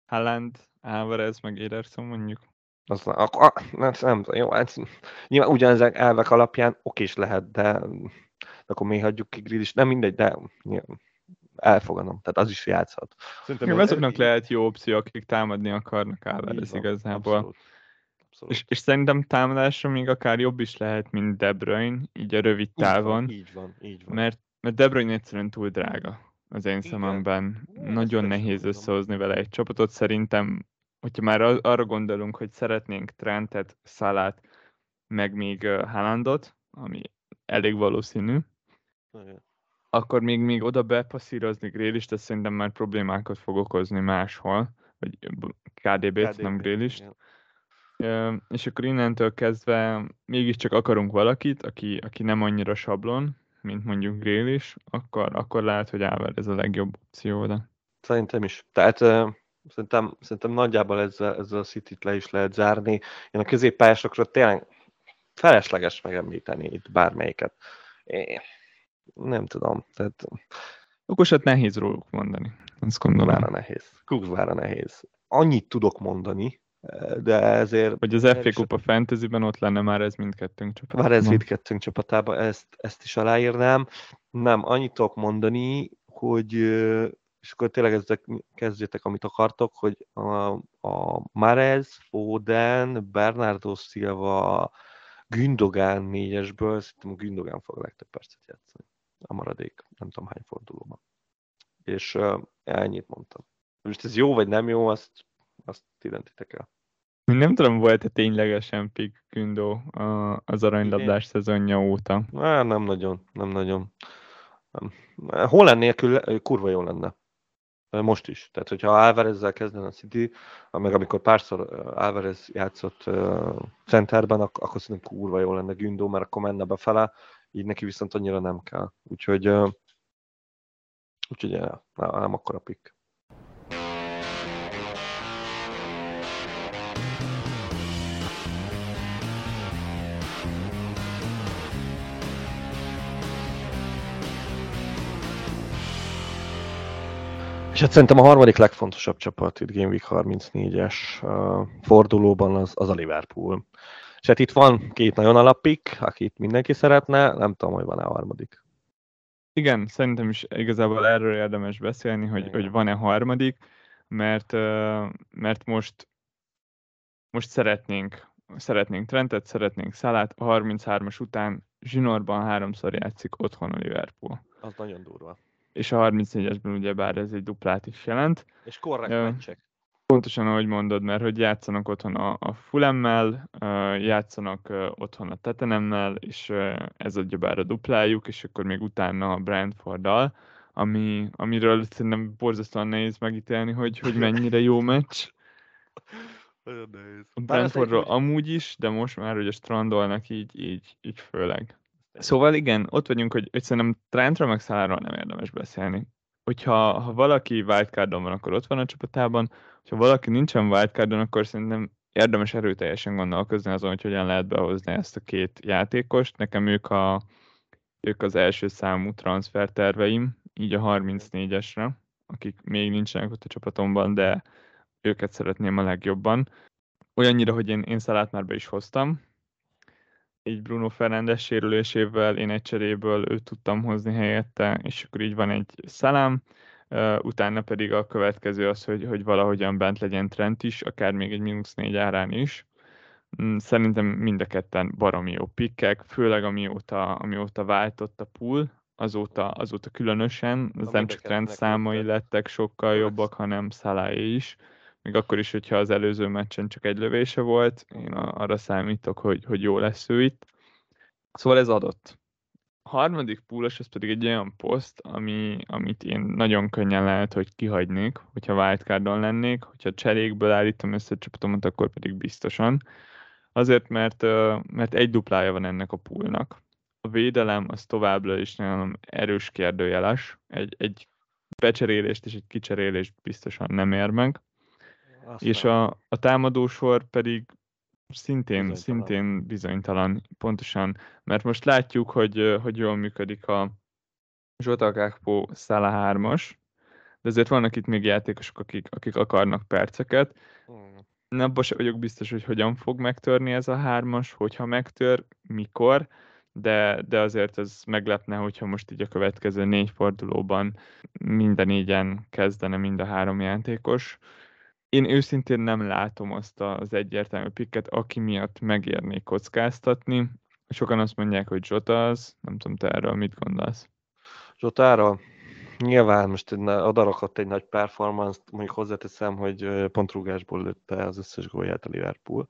Haaland, Álvarez, meg Ederson mondjuk? Az, akkor, nem, nem, jó, ez, nyilván ugyanezek elvek alapján okés lehet, de akkor mi hagyjuk ki Grill is, nem mindegy, de nyilván, elfogadom, tehát az is játszhat. Szerintem jó, azoknak egy... lehet jó opció, akik támadni akarnak ez igazából. Abszolút. Abszolút. És, és szerintem támadásra még akár jobb is lehet, mint De Bruyne, így a rövid távon. Így van, így van. Így van. Mert, mert De Bruyne egyszerűen túl drága az én szememben. Nagyon nehéz összehozni vele egy csapatot. Szerintem hogyha már arra gondolunk, hogy szeretnénk Trentet, Szalát, meg még Haalandot, ami elég valószínű, Igen. akkor még, még oda bepasszírozni Grélist, ez szerintem már problémákat fog okozni máshol, vagy KDB-t, KDB, nem Grélist. És akkor innentől kezdve mégiscsak akarunk valakit, aki, aki nem annyira sablon, mint mondjuk Grélis, akkor, akkor lehet, hogy Áver ez a legjobb opció de. Szerintem is. Tehát Szerintem, szerintem nagyjából ezzel, ezzel a City-t le is lehet zárni. Én a középpályásokról tényleg felesleges megemlíteni itt bármelyiket. Én nem tudom. Tehát... Okosat nehéz róluk mondani. Azt gondolom. Kurvára nehéz. Kurvára nehéz. Annyit tudok mondani, de ezért... Hogy az FA Kupa Fantasy-ben ott lenne már ez mindkettőnk csapatában. Már ez mindkettőnk csapatában, ezt, ezt is aláírnám. Nem, annyit tudok mondani, hogy és akkor tényleg ezek kezdjétek, amit akartok, hogy a, a Marez, Foden, Bernardo Silva, Gündogan négyesből, szerintem a Gündogan fog legtöbb percet játszani. A maradék, nem tudom hány fordulóban. És uh, ennyit mondtam. Most ez jó vagy nem jó, azt, azt ti el. Nem tudom, volt-e ténylegesen pick Gündó az aranylabdás szezonja óta? Á, nem nagyon, nem nagyon. Hol nélkül kurva jó lenne. Most is. Tehát, hogyha Álvarezzel kezdene a City, meg amikor párszor Álvarez játszott centerben, ak- akkor szerintem kurva jó lenne Gündó, mert akkor menne befele, így neki viszont annyira nem kell. Úgyhogy, úgyhogy nem, nem akkora pick. És hát szerintem a harmadik legfontosabb csapat itt Game Week 34-es uh, fordulóban az, az a Liverpool. És hát itt van két nagyon alapik, akit mindenki szeretne, nem tudom, hogy van-e a harmadik. Igen, szerintem is igazából erről érdemes beszélni, hogy, hogy van-e harmadik, mert, mert most, most szeretnénk, szeretnénk Trentet, szeretnénk Szalát, a 33-as után zsinórban háromszor játszik otthon a Liverpool. Az nagyon durva és a 34-esben ugye bár ez egy duplát is jelent. És korrekt uh, meccsek. Pontosan ahogy mondod, mert hogy játszanak otthon a, a Fulemmel, uh, játszanak uh, otthon a Tetenemmel, és uh, ez adja bár a duplájuk, és akkor még utána a Brentforddal, ami, amiről szerintem borzasztóan nehéz megítélni, hogy, hogy mennyire jó meccs. Nagyon nehéz. A Brentfordról amúgy is, de most már, hogy a strandolnak így, így, így főleg. Szóval igen, ott vagyunk, hogy, hogy szerintem Trentről meg Száláról nem érdemes beszélni. Hogyha ha valaki wildcardon van, akkor ott van a csapatában, ha valaki nincsen wildcardon, akkor szerintem érdemes erőteljesen gondolkozni azon, hogy hogyan lehet behozni ezt a két játékost. Nekem ők, a, ők az első számú transferterveim, így a 34-esre, akik még nincsenek ott a csapatomban, de őket szeretném a legjobban. Olyannyira, hogy én, én Szalát már be is hoztam, így Bruno Fernandes sérülésével én egy cseréből őt tudtam hozni helyette, és akkor így van egy szalám, utána pedig a következő az, hogy, hogy valahogyan bent legyen Trent is, akár még egy mínusz négy árán is. Mm, szerintem mind a ketten baromi jó pikkek, főleg amióta, amióta váltott a pool, azóta, azóta különösen, az nem csak Trent számai lettek sokkal jobbak, hanem Salah is még akkor is, hogyha az előző meccsen csak egy lövése volt, én arra számítok, hogy, hogy jó lesz ő itt. Szóval ez adott. A harmadik púlos, az pedig egy olyan poszt, ami, amit én nagyon könnyen lehet, hogy kihagynék, hogyha wildcardon lennék, hogyha cserékből állítom össze a csapatomat, akkor pedig biztosan. Azért, mert, mert egy duplája van ennek a poolnak. A védelem az továbbra is nagyon erős kérdőjeles. Egy, egy becserélést és egy kicserélést biztosan nem ér meg. Aztán. És a, a támadósor pedig szintén bizonytalan. szintén bizonytalan, pontosan, mert most látjuk, hogy, hogy jól működik a Zsota Kákpó Szála 3-as, de azért vannak itt még játékosok, akik, akik akarnak perceket. Hmm. Nem abban sem vagyok biztos, hogy hogyan fog megtörni ez a hármas, hogyha megtör, mikor, de, de azért ez meglepne, hogyha most így a következő négy fordulóban minden négyen kezdene mind a három játékos én őszintén nem látom azt az egyértelmű pikket, aki miatt megérnék kockáztatni. Sokan azt mondják, hogy Jota az, nem tudom, te erről mit gondolsz? Jotára nyilván most odarakott egy nagy performance mondjuk hozzáteszem, hogy pontrúgásból lőtte az összes gólját a Liverpool.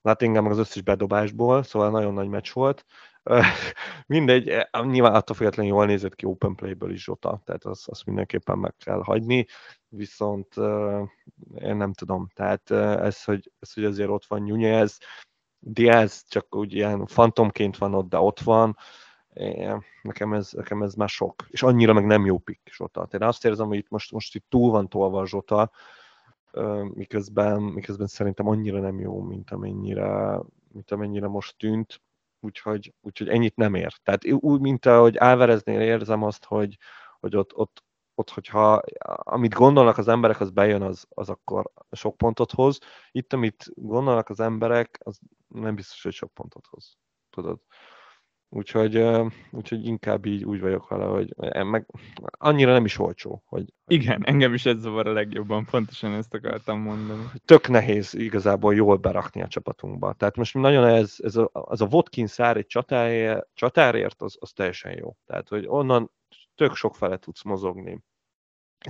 Nottingham az összes bedobásból, szóval nagyon nagy meccs volt. Mindegy, e, nyilván attól függetlenül jól nézett ki open playből is Zsota, tehát azt, azt mindenképpen meg kell hagyni, viszont én nem tudom, tehát ez, hogy, ez, hogy azért ott van Nunez, Diaz csak úgy ilyen fantomként van ott, de ott van, nekem ez, nekem ez már sok, és annyira meg nem jó pick Zsota. Tehát azt érzem, hogy itt most, most itt túl van tolva a Zsota, miközben, miközben szerintem annyira nem jó, mint amennyire, mint amennyire most tűnt úgyhogy, úgyhogy ennyit nem ér. Tehát úgy, mint ahogy Álvareznél érzem azt, hogy, hogy ott, ott, ott, hogyha amit gondolnak az emberek, az bejön, az, az akkor sok pontot hoz. Itt, amit gondolnak az emberek, az nem biztos, hogy sok pontot hoz. Tudod? Úgyhogy, úgyhogy inkább így úgy vagyok vele, hogy meg annyira nem is olcsó. Hogy, Igen, engem is ez zavar a legjobban, pontosan ezt akartam mondani. Tök nehéz igazából jól berakni a csapatunkba. Tehát most nagyon ez, ez a, az a Vodkin szár egy csatárért, csatárért az, az teljesen jó. Tehát, hogy onnan tök sok fele tudsz mozogni.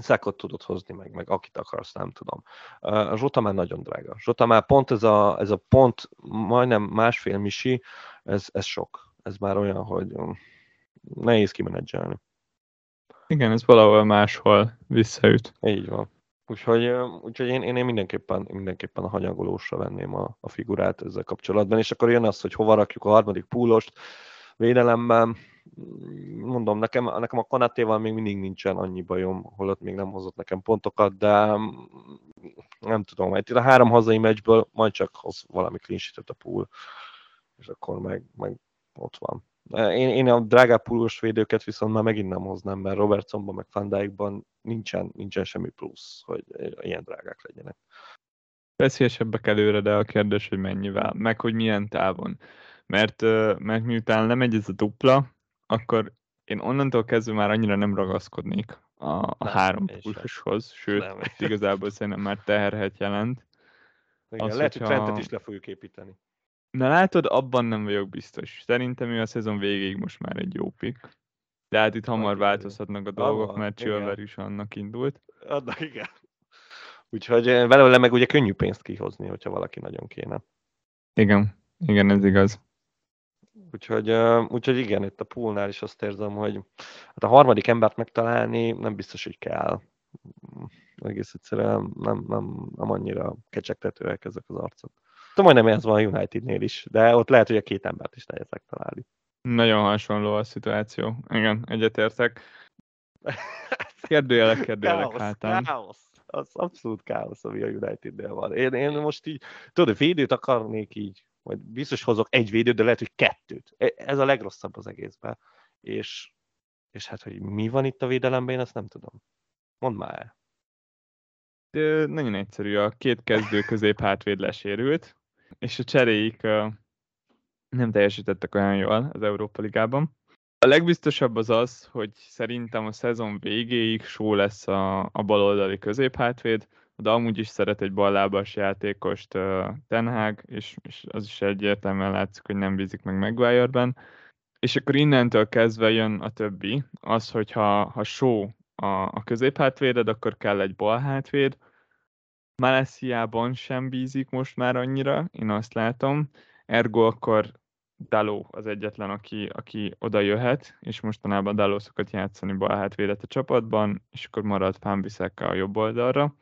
Szekot tudod hozni meg, meg akit akarsz, nem tudom. A Zsota már nagyon drága. Zsota már pont ez a, ez a pont, majdnem másfél misi, ez, ez sok. Ez már olyan, hogy um, nehéz kimenedzselni. Igen, ez valahol máshol visszaüt. Így van. Úgyhogy, úgyhogy én, én, mindenképpen, mindenképpen a hanyagolósra venném a, a figurát ezzel kapcsolatban, és akkor jön az, hogy hova rakjuk a harmadik púlost védelemben. Mondom, nekem, nekem a Kanatéval még mindig nincsen annyi bajom, holott még nem hozott nekem pontokat, de nem tudom, mert a három hazai meccsből majd csak hoz valami clean a pool, és akkor meg, meg ott van. Én, én a drágább púlos védőket viszont már megint nem hoznám, mert Robertsonban meg Fandáikban nincsen, nincsen semmi plusz, hogy ilyen drágák legyenek. Veszélyesebbek előre, de a kérdés, hogy mennyivel, meg hogy milyen távon. Mert, mert miután lemegy ez a dupla, akkor én onnantól kezdve már annyira nem ragaszkodnék a, a nem, három pulsoshoz, sőt, nem. igazából szerintem már terhet jelent. Igen, az, lehet, hogyha... hogy Trentet is le fogjuk építeni. Na látod, abban nem vagyok biztos. Szerintem ő a szezon végéig most már egy jó pick. De hát itt hamar változhatnak a dolgok, Abba, mert Chilver is annak indult. Annak igen. Úgyhogy belőle meg ugye könnyű pénzt kihozni, hogyha valaki nagyon kéne. Igen, igen, ez igaz. Úgyhogy, úgyhogy igen, itt a poolnál is azt érzem, hogy hát a harmadik embert megtalálni nem biztos, hogy kell. Egész egyszerűen nem, nem, nem annyira kecsegtetőek ezek az arcok. De majdnem ez van a Unitednél is, de ott lehet, hogy a két embert is nehéz megtalálni. Nagyon hasonló a szituáció. Igen, egyetértek. Kérdőjelek, kérdőjelek káosz, hátán. Káosz. Az abszolút káosz, ami a Unitednél van. Én, én most így, tudod, védőt akarnék így, majd biztos hozok egy védőt, de lehet, hogy kettőt. E, ez a legrosszabb az egészben. És, és hát, hogy mi van itt a védelemben, én azt nem tudom. Mondd már el. De nagyon egyszerű, a két kezdő közép hátvéd lesérült, és a cseréik nem teljesítettek olyan jól az Európa Ligában. A legbiztosabb az az, hogy szerintem a szezon végéig só lesz a, a baloldali középhátvéd, de amúgy is szeret egy ballábas játékost uh, Tenhág, és, és az is egyértelműen látszik, hogy nem bízik meg Maguire-ben. És akkor innentől kezdve jön a többi, az, hogyha ha só a, a középhátvéded, akkor kell egy balhátvéd, Malessiában sem bízik most már annyira, én azt látom. Ergo akkor Daló az egyetlen, aki, aki oda jöhet, és mostanában Daló szokott játszani bal hátvédet a csapatban, és akkor marad Fámbiszekkel a jobb oldalra.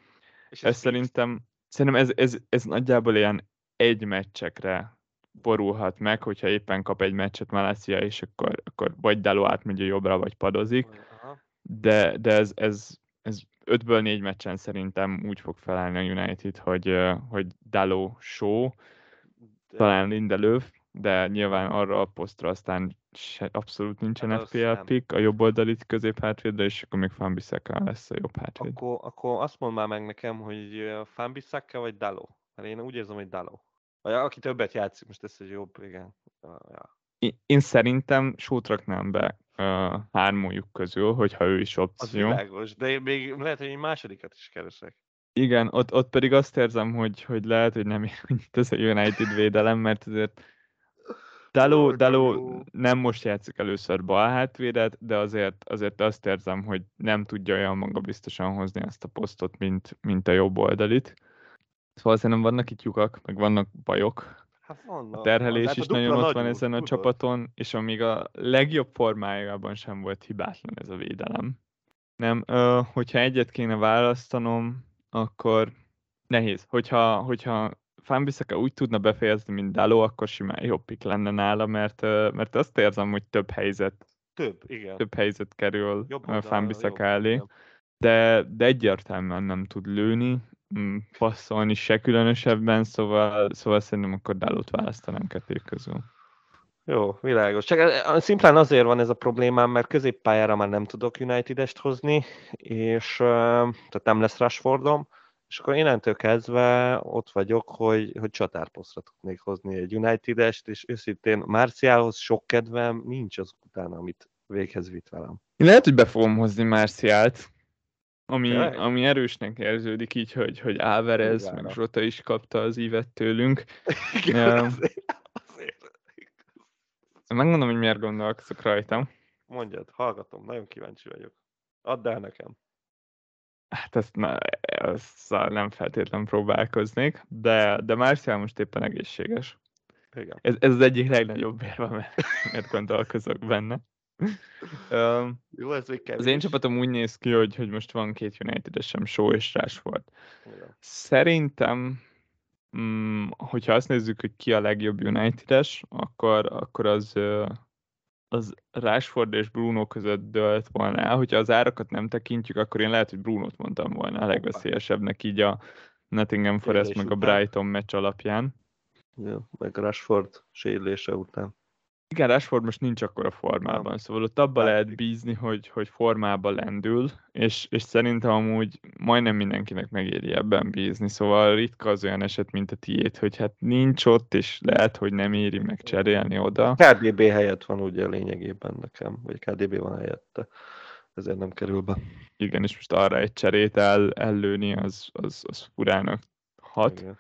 És ez, ez szerintem, szerintem ez, ez, ez nagyjából ilyen egy meccsekre borulhat meg, hogyha éppen kap egy meccset Malessia, és akkor, akkor vagy Daló átmegy a jobbra, vagy padozik. De, de ez, ez, ez ötből négy meccsen szerintem úgy fog felállni a United, hogy, hogy Daló show, de... talán Lindelöf, de nyilván arra a posztra aztán se, abszolút nincsen hát FPL pick, a jobb oldali középhátvédre, és akkor még Fanbisaka lesz a jobb hátvéd. Akkor, akkor azt mondd már meg nekem, hogy Fanbisaka vagy Daló? Mert én úgy érzem, hogy Daló. Vagy aki többet játszik, most ez egy jobb, igen. Ja. Én, én szerintem sót raknám be uh, hármójuk közül, hogyha ő is opció. Az világos, de én még lehet, hogy egy másodikat is keresek. Igen, ott, ott pedig azt érzem, hogy, hogy lehet, hogy nem itt ez a United védelem, mert azért Daló, Daló nem most játszik először bal hátvédet, de azért, azért azt érzem, hogy nem tudja olyan magabiztosan hozni ezt a posztot, mint, mint a jobb oldalit. Szóval szerintem vannak itt lyukak, meg vannak bajok, Hát van, a terhelés hát is a nagyon ott van ezen a csapaton, és amíg a legjobb formájában sem volt hibátlan ez a védelem. Nem, ö, hogyha egyet kéne választanom, akkor nehéz. Hogyha, hogyha Fanbisaka úgy tudna befejezni, mint Dalo, akkor simán jobb pick lenne nála, mert, mert azt érzem, hogy több helyzet több, igen. több helyzet kerül Fanbisaka elé, de, de egyértelműen nem tud lőni, passzolni se különösebben, szóval, szóval szerintem akkor Dálót választanám kettő közül. Jó, világos. Csak eh, szimplán azért van ez a problémám, mert középpályára már nem tudok United-est hozni, és tehát nem lesz Rashfordom, és akkor innentől kezdve ott vagyok, hogy, hogy csatárposztra tudnék hozni egy United-est, és őszintén Márciához sok kedvem nincs az utána, amit véghez vitt velem. Én lehet, hogy be fogom hozni Márciált, ami, ami erősnek érződik így, hogy, hogy Áverez, meg Zsota is kapta az ívet tőlünk. Igen, uh, azért, azért. Megmondom, hogy miért gondolkozok rajtam. Mondjad, hallgatom, nagyon kíváncsi vagyok. Add el nekem. Hát ezt, na, ezt nem feltétlenül próbálkoznék, de, de Marcial most éppen egészséges. Igen. Ez, ez az egyik legnagyobb érve, mert, mert gondolkozok benne. Um, Jó, ez még Az én csapatom úgy néz ki, hogy, hogy most van két United-esem, Show és Rashford. Igen. Szerintem, mm, hogyha azt nézzük, hogy ki a legjobb United-es, akkor, akkor az, az Rashford és Bruno között dölt volna el. Hogyha az árakat nem tekintjük, akkor én lehet, hogy Bruno-t mondtam volna a legveszélyesebbnek így a Nottingham Forest meg a Brighton meccs alapján. Ja, meg Rashford sérülése után. Igen, Rashford most nincs akkor a formában, nem. szóval ott abba lehet bízni, hogy, hogy formába lendül, és, és szerintem amúgy majdnem mindenkinek megéri ebben bízni, szóval ritka az olyan eset, mint a tiét, hogy hát nincs ott, és lehet, hogy nem éri meg cserélni oda. KDB helyett van ugye lényegében nekem, vagy KDB van helyette, ezért nem kerül be. Igen, és most arra egy cserét el, ellőni, az, az, az furának hat. Igen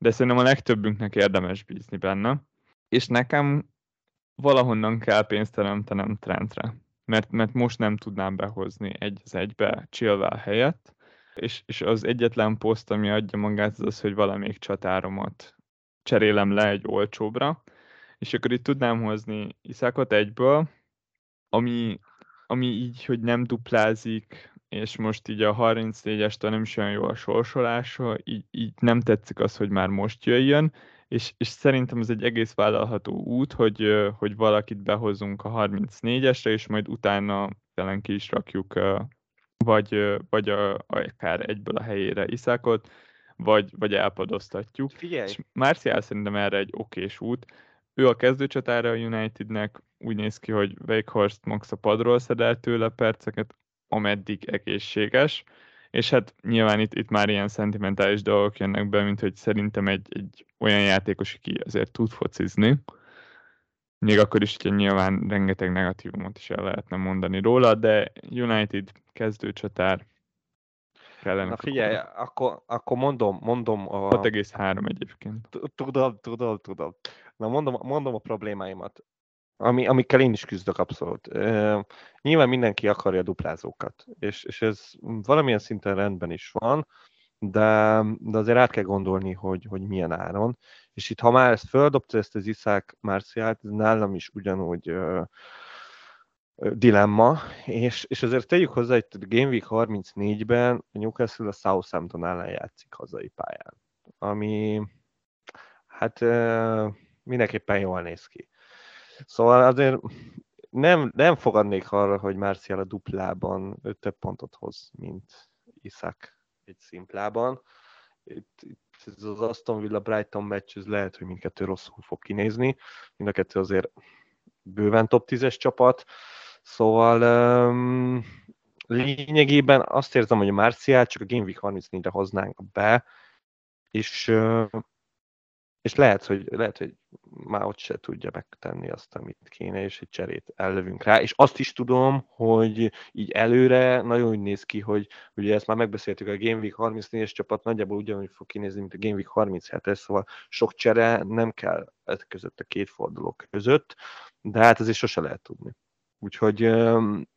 de szerintem a legtöbbünknek érdemes bízni benne. És nekem valahonnan kell pénzt teremtenem Trentre, mert, mert most nem tudnám behozni egy az egybe Chilwell helyett, és, és az egyetlen poszt, ami adja magát, az az, hogy valamelyik csatáromat cserélem le egy olcsóbra, és akkor itt tudnám hozni Iszákot egyből, ami, ami így, hogy nem duplázik, és most így a 34-estől nem is olyan jó a sorsolása, így, így nem tetszik az, hogy már most jöjjön, és, és szerintem ez egy egész vállalható út, hogy, hogy valakit behozunk a 34-esre, és majd utána jelen ki is rakjuk vagy, vagy a, akár egyből a helyére Iszákot, vagy, vagy elpadoztatjuk. Figyelj! És Marcial szerintem erre egy okés út. Ő a kezdőcsatára a Unitednek, úgy néz ki, hogy Wakehorst max a padról szedel tőle perceket, ameddig egészséges, és hát nyilván itt, itt már ilyen szentimentális dolgok jönnek be, mint hogy szerintem egy, egy olyan játékos, aki azért tud focizni, még akkor is, hogy nyilván rengeteg negatívumot is el lehetne mondani róla, de United kezdőcsatár kellene. Na figyelj, akkor, akkor mondom, mondom a... 6,3 egyébként. Tudom, tudom, tudom. Na mondom, mondom a problémáimat ami, amikkel én is küzdök abszolút. Uh, nyilván mindenki akarja duplázókat, és, és ez valamilyen szinten rendben is van, de, de azért át kell gondolni, hogy, hogy milyen áron. És itt, ha már ezt földobta, ezt az Iszák Márciát, ez nálam is ugyanúgy uh, dilemma, és, és azért tegyük hozzá, hogy a Game Week 34-ben a Newcastle a Southampton ellen játszik hazai pályán, ami hát uh, mindenképpen jól néz ki. Szóval azért nem, nem fogadnék arra, hogy Marcial a duplában több pontot hoz, mint Iszak egy szimplában. Itt, itt ez az Aston Villa Brighton meccs, ez lehet, hogy mindkettő rosszul fog kinézni. Mind a kettő azért bőven top 10-es csapat. Szóval um, lényegében azt érzem, hogy a Marcial csak a Game Week 34-re hoznánk be, és és lehet, hogy, lehet, hogy már ott se tudja megtenni azt, amit kéne, és egy cserét ellövünk rá. És azt is tudom, hogy így előre nagyon úgy néz ki, hogy ugye ezt már megbeszéltük, a Game Week 34-es csapat nagyjából ugyanúgy fog kinézni, mint a Game Week 37-es, szóval sok csere nem kell ez között a két forduló között, de hát azért sose lehet tudni. Úgyhogy um,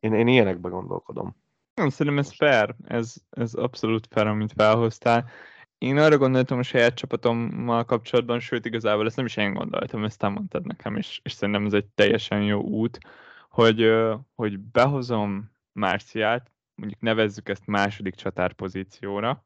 én, én ilyenekben gondolkodom. Nem, szerintem ez fair, ez, ez abszolút fair, amit felhoztál én arra gondoltam a saját csapatommal kapcsolatban, sőt igazából ezt nem is én gondoltam, ezt te mondtad nekem, és, és szerintem ez egy teljesen jó út, hogy, hogy behozom Márciát, mondjuk nevezzük ezt második csatárpozícióra,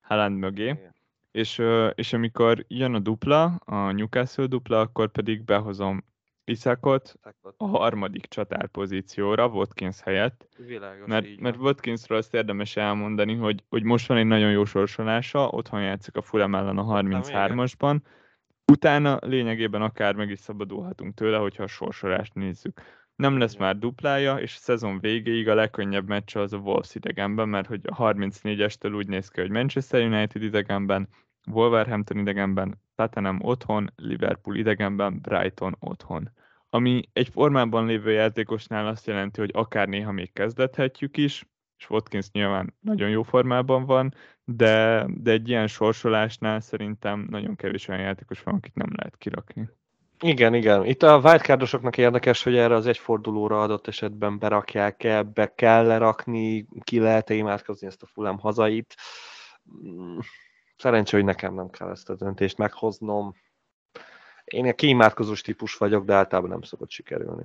Haaland mögé, és, és amikor jön a dupla, a Newcastle dupla, akkor pedig behozom Iszakot a harmadik csatár pozícióra, Watkins helyett. Világos, mert, mert Watkinsról azt érdemes elmondani, hogy, hogy most van egy nagyon jó sorsolása, otthon játszik a Fulham ellen a 33-asban, utána lényegében akár meg is szabadulhatunk tőle, hogyha a sorsolást nézzük. Nem lesz már duplája, és a szezon végéig a legkönnyebb meccs az a Wolves idegenben, mert hogy a 34-estől úgy néz ki, hogy Manchester United idegenben, Wolverhampton idegenben, Tottenham otthon, Liverpool idegenben, Brighton otthon. Ami egy formában lévő játékosnál azt jelenti, hogy akár néha még kezdethetjük is, és Watkins nyilván nagyon jó formában van, de, de egy ilyen sorsolásnál szerintem nagyon kevés olyan játékos van, akit nem lehet kirakni. Igen, igen. Itt a wildcardosoknak érdekes, hogy erre az egyfordulóra adott esetben berakják-e, be kell lerakni, ki lehet-e imádkozni ezt a Fulham hazait. Szerencsé, hogy nekem nem kell ezt a döntést meghoznom. Én egy kiimádkozós típus vagyok, de általában nem szokott sikerülni.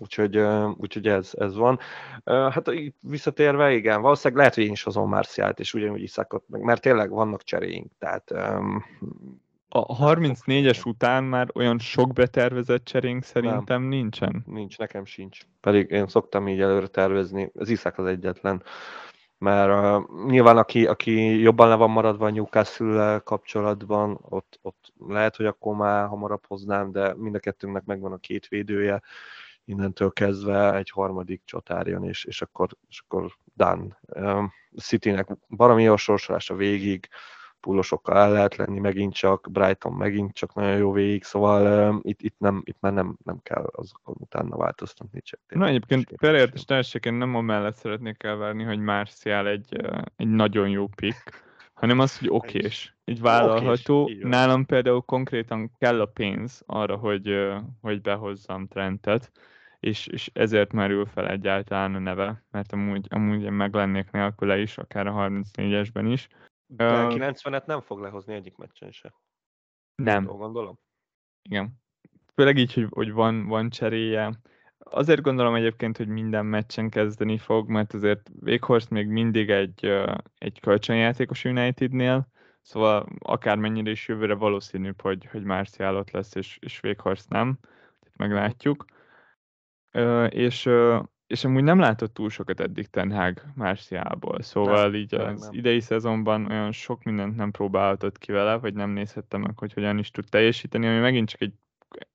Úgyhogy, úgyhogy ez, ez van. Hát itt visszatérve, igen, valószínűleg lehet, hogy én is hozom Marciát, és ugyanúgy Iszakot, meg, mert tényleg vannak cseréink, tehát a 34-es után már olyan sok betervezett cserénk szerintem nem. nincsen. Nincs, nekem sincs. Pedig én szoktam így előre tervezni, az Iszák az egyetlen. Mert uh, nyilván aki, aki jobban le van maradva a newcastle kapcsolatban, ott, ott lehet, hogy akkor már hamarabb hoznám, de mind a kettőnknek megvan a két védője, innentől kezdve egy harmadik csatárjon, és, és akkor, és akkor done. Um, Citynek valami jó sorsolása végig, pullosokkal el lehet lenni megint csak, Brighton megint csak nagyon jó végig, szóval uh, itt, itt, nem, itt már nem, nem kell azokon utána változtatni. Csak Na egyébként felértes teljességen nem amellett szeretnék elvárni, hogy Marcial egy, egy nagyon jó pick, hanem az, hogy okés, egy vállalható. Okés, Nálam például konkrétan kell a pénz arra, hogy, hogy behozzam Trentet, és, és ezért merül fel egyáltalán a neve, mert amúgy, amúgy én meg lennék nélküle is, akár a 34-esben is. De uh, 90-et nem fog lehozni egyik meccsen se. Nem. Jól gondolom? Igen. Főleg így, hogy, hogy van, van cseréje. Azért gondolom egyébként, hogy minden meccsen kezdeni fog, mert azért Véghorst még mindig egy, egy kölcsönjátékos Unitednél, szóval akármennyire is jövőre valószínűbb, hogy, hogy Martial ott lesz, és, és Véghorst nem. Meglátjuk. És és amúgy nem látott túl sokat eddig Ten Hag Márciából, szóval nem, így az nem. idei szezonban olyan sok mindent nem próbálhatott ki vele, vagy nem nézhettem meg, hogy hogyan is tud teljesíteni, ami megint csak egy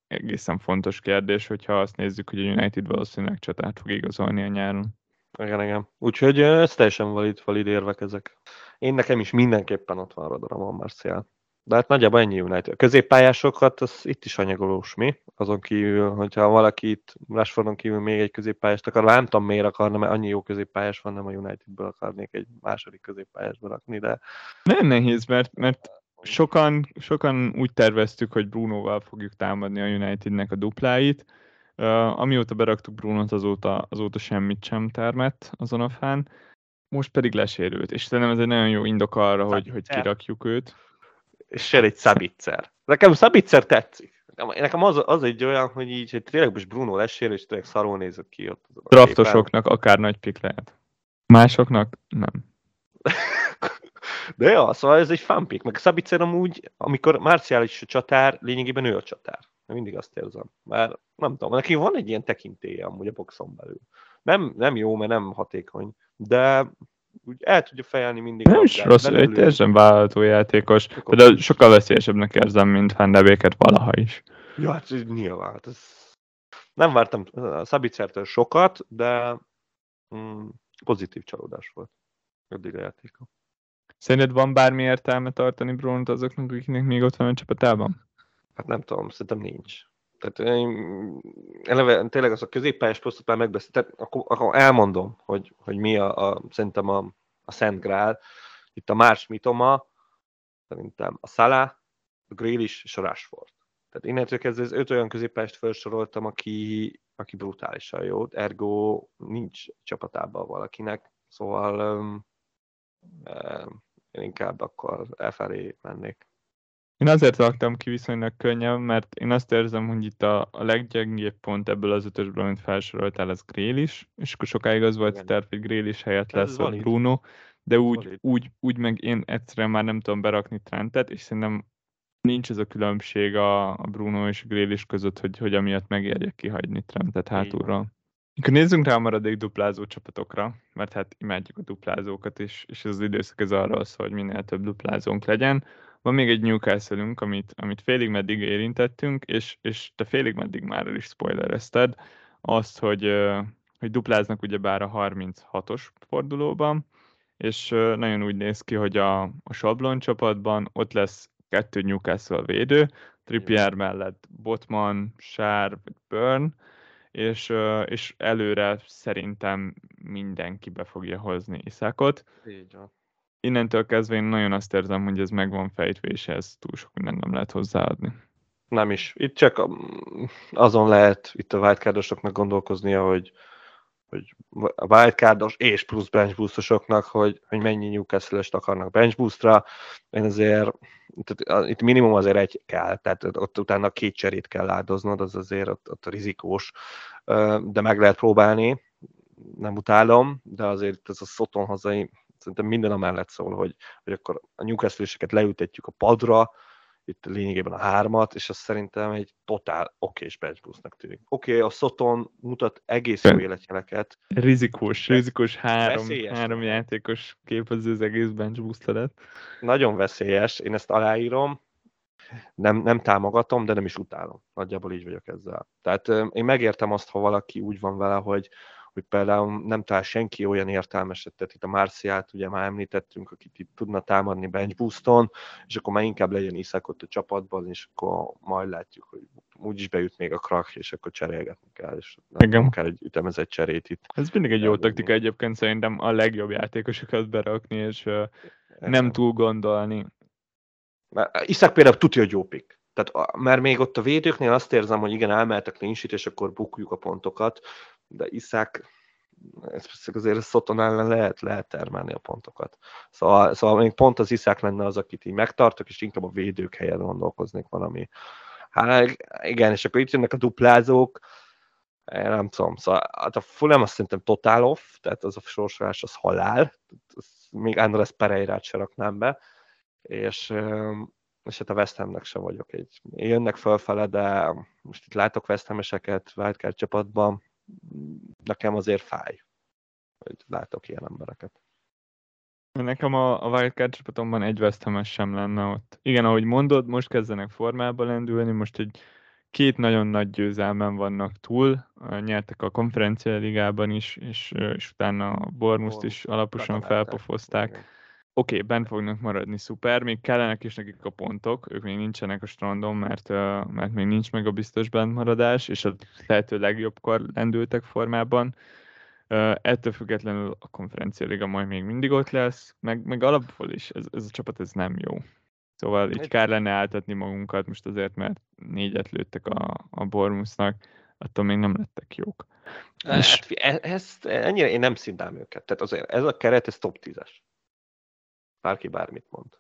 egészen fontos kérdés, hogyha azt nézzük, hogy a United valószínűleg csatát fog igazolni a nyáron. Igen, igen. Úgyhogy ez teljesen valid, valid érvek ezek. Én nekem is mindenképpen ott van Rodramon Marcial. De hát nagyjából ennyi United. A középpályásokat, az itt is anyagolós mi. Azon kívül, hogyha valaki itt Rashfordon kívül még egy középpályást akar, nem tudom miért akarna, mert annyi jó középpályás van, nem a Unitedből akarnék egy második középpályásba rakni, de... Nem nehéz, mert, mert sokan, sokan úgy terveztük, hogy Brunoval fogjuk támadni a Unitednek a dupláit. Uh, amióta beraktuk Brunot, azóta, azóta semmit sem termett azon a fán. Most pedig lesérült, és szerintem ez egy nagyon jó indok arra, hogy, hogy kirakjuk őt és jön egy Szabitzer. Nekem Szabitzer tetszik. Nekem az, az egy olyan, hogy így, hogy tényleg most Bruno lesér, és tényleg szarul nézett ki ott. Draftosoknak akár nagy pik lehet. Másoknak nem. De jó, szóval ez egy fan pick. Meg Szabitzer amúgy, amikor Marciális a csatár, lényegében ő a csatár. Én mindig azt érzem. Mert nem tudom, neki van egy ilyen tekintélye amúgy a boxon belül. Nem, nem jó, mert nem hatékony, de úgy el tudja fejelni mindig. Nem is rossz, egy teljesen vállalható játékos, de sokkal veszélyesebbnek érzem, mint Van de Beeket valaha is. Ja, hát nyilván. Hát ez... Nem vártam a Szabicertől sokat, de mm, pozitív csalódás volt eddig a játéka. Szerinted van bármi értelme tartani Brunt azoknak, akiknek még ott van a csapatában? Hát nem tudom, szerintem nincs. Tehát eleve tényleg az a középpályás posztot már megbeszélt, tehát akkor, akkor elmondom, hogy, hogy mi a, a szerintem a, a Szent Grál. Itt a Mars Mitoma, szerintem a Salah, a Grealish és a Rashford. Tehát innentől kezdve az öt olyan középpályást felsoroltam, aki, aki brutálisan jó, ergo nincs csapatában valakinek, szóval um, um, én inkább akkor elfelé mennék. Én azért raktam ki viszonylag könnyen, mert én azt érzem, hogy itt a, a leggyengébb pont ebből az ötösből, amit felsoroltál, ez Grél is, és akkor sokáig az volt a terv, hogy Grél is helyett lesz a Bruno, de úgy, úgy, úgy meg én egyszerűen már nem tudom berakni Trentet, és szerintem nincs ez a különbség a, a Bruno és a Grélis között, hogy, hogy amiatt megérjek kihagyni Trentet hátulról. Akkor nézzünk rá a maradék duplázó csapatokra, mert hát imádjuk a duplázókat, és, és ez az időszak ez arról szól, hogy minél több duplázónk legyen. Van még egy newcastle amit, amit félig meddig érintettünk, és, és te félig meddig már el is spoilerezted azt, hogy, hogy dupláznak ugyebár a 36-os fordulóban, és nagyon úgy néz ki, hogy a, a sablon csapatban ott lesz kettő Newcastle védő, Trippier mellett Botman, Sár Burn, és, és előre szerintem mindenki be fogja hozni Iszákot. Így van innentől kezdve én nagyon azt érzem, hogy ez meg van fejtve, és ez túl sok mindent nem lehet hozzáadni. Nem is. Itt csak azon lehet itt a wildcardosoknak gondolkoznia, hogy, hogy a wildcardos és plusz bench boostosoknak, hogy, hogy mennyi newcastle akarnak bench boostra. Én azért, tehát itt minimum azért egy kell, tehát ott utána két cserét kell áldoznod, az azért ott, ott rizikós, de meg lehet próbálni, nem utálom, de azért ez a Szoton hazai, szerintem minden amellett szól, hogy, hogy akkor a newcastle leültetjük a padra, itt lényegében a hármat, és az szerintem egy totál okés bench boostnak tűnik. Oké, okay, a Soton mutat egész jó életjeleket. Rizikós, rizikós három, három játékos képező az egész bench boost Nagyon veszélyes, én ezt aláírom, nem, nem támogatom, de nem is utálom. Nagyjából így vagyok ezzel. Tehát én megértem azt, ha valaki úgy van vele, hogy, hogy például nem talál senki olyan értelmeset, tehát itt a Marciát ugye már említettünk, akit itt tudna támadni bench booston, és akkor már inkább legyen Iszak ott a csapatban, és akkor majd látjuk, hogy úgyis beüt még a krak, és akkor cserélgetni kell, és nem, nem kell egy ütemezett cserét itt. Ez mindig egy jó taktika egyébként szerintem a legjobb játékosokat berakni, és uh, nem túl gondolni. Iszak például tudja, hogy jó pick. Tehát, mert még ott a védőknél azt érzem, hogy igen, elmehetek linsit, és akkor bukjuk a pontokat, de Iszák azért a Szoton ellen lehet, lehet termelni a pontokat. Szóval, szóval még pont az Iszák lenne az, akit így megtartok, és inkább a védők helyett gondolkoznék valami. Hát igen, és akkor itt jönnek a duplázók, én nem tudom, szóval hát a Fulham azt szerintem totál off, tehát az a sorsolás az halál, még Andrés Pereira-t se raknám be, és, és hát a West Hamnek se vagyok egy. Jönnek fölfele, de most itt látok West Ham-eseket csapatban, nekem azért fáj, hogy látok ilyen embereket. Nekem a, a Wildcard csapatomban egy West sem lenne ott. Igen, ahogy mondod, most kezdenek formába lendülni, most egy két nagyon nagy győzelmen vannak túl, nyertek a konferencia ligában is, és, és utána a Bormuszt is alaposan felpofozták. Oké, okay, bent fognak maradni, szuper, még kellenek is nekik a pontok, ők még nincsenek a strandon, mert, mert még nincs meg a biztos bentmaradás, és a lehető legjobbkor lendültek formában. Ettől függetlenül a konferencia liga majd még mindig ott lesz, meg, meg alapból is ez, ez a csapat ez nem jó. Szóval így kár lenne áltatni magunkat most azért, mert négyet lőttek a, a Bormusnak, attól még nem lettek jók. Hát, és... E, ezt, ennyire én nem szintám őket. Tehát azért ez a keret, ez top 10-es. Bárki bármit mond.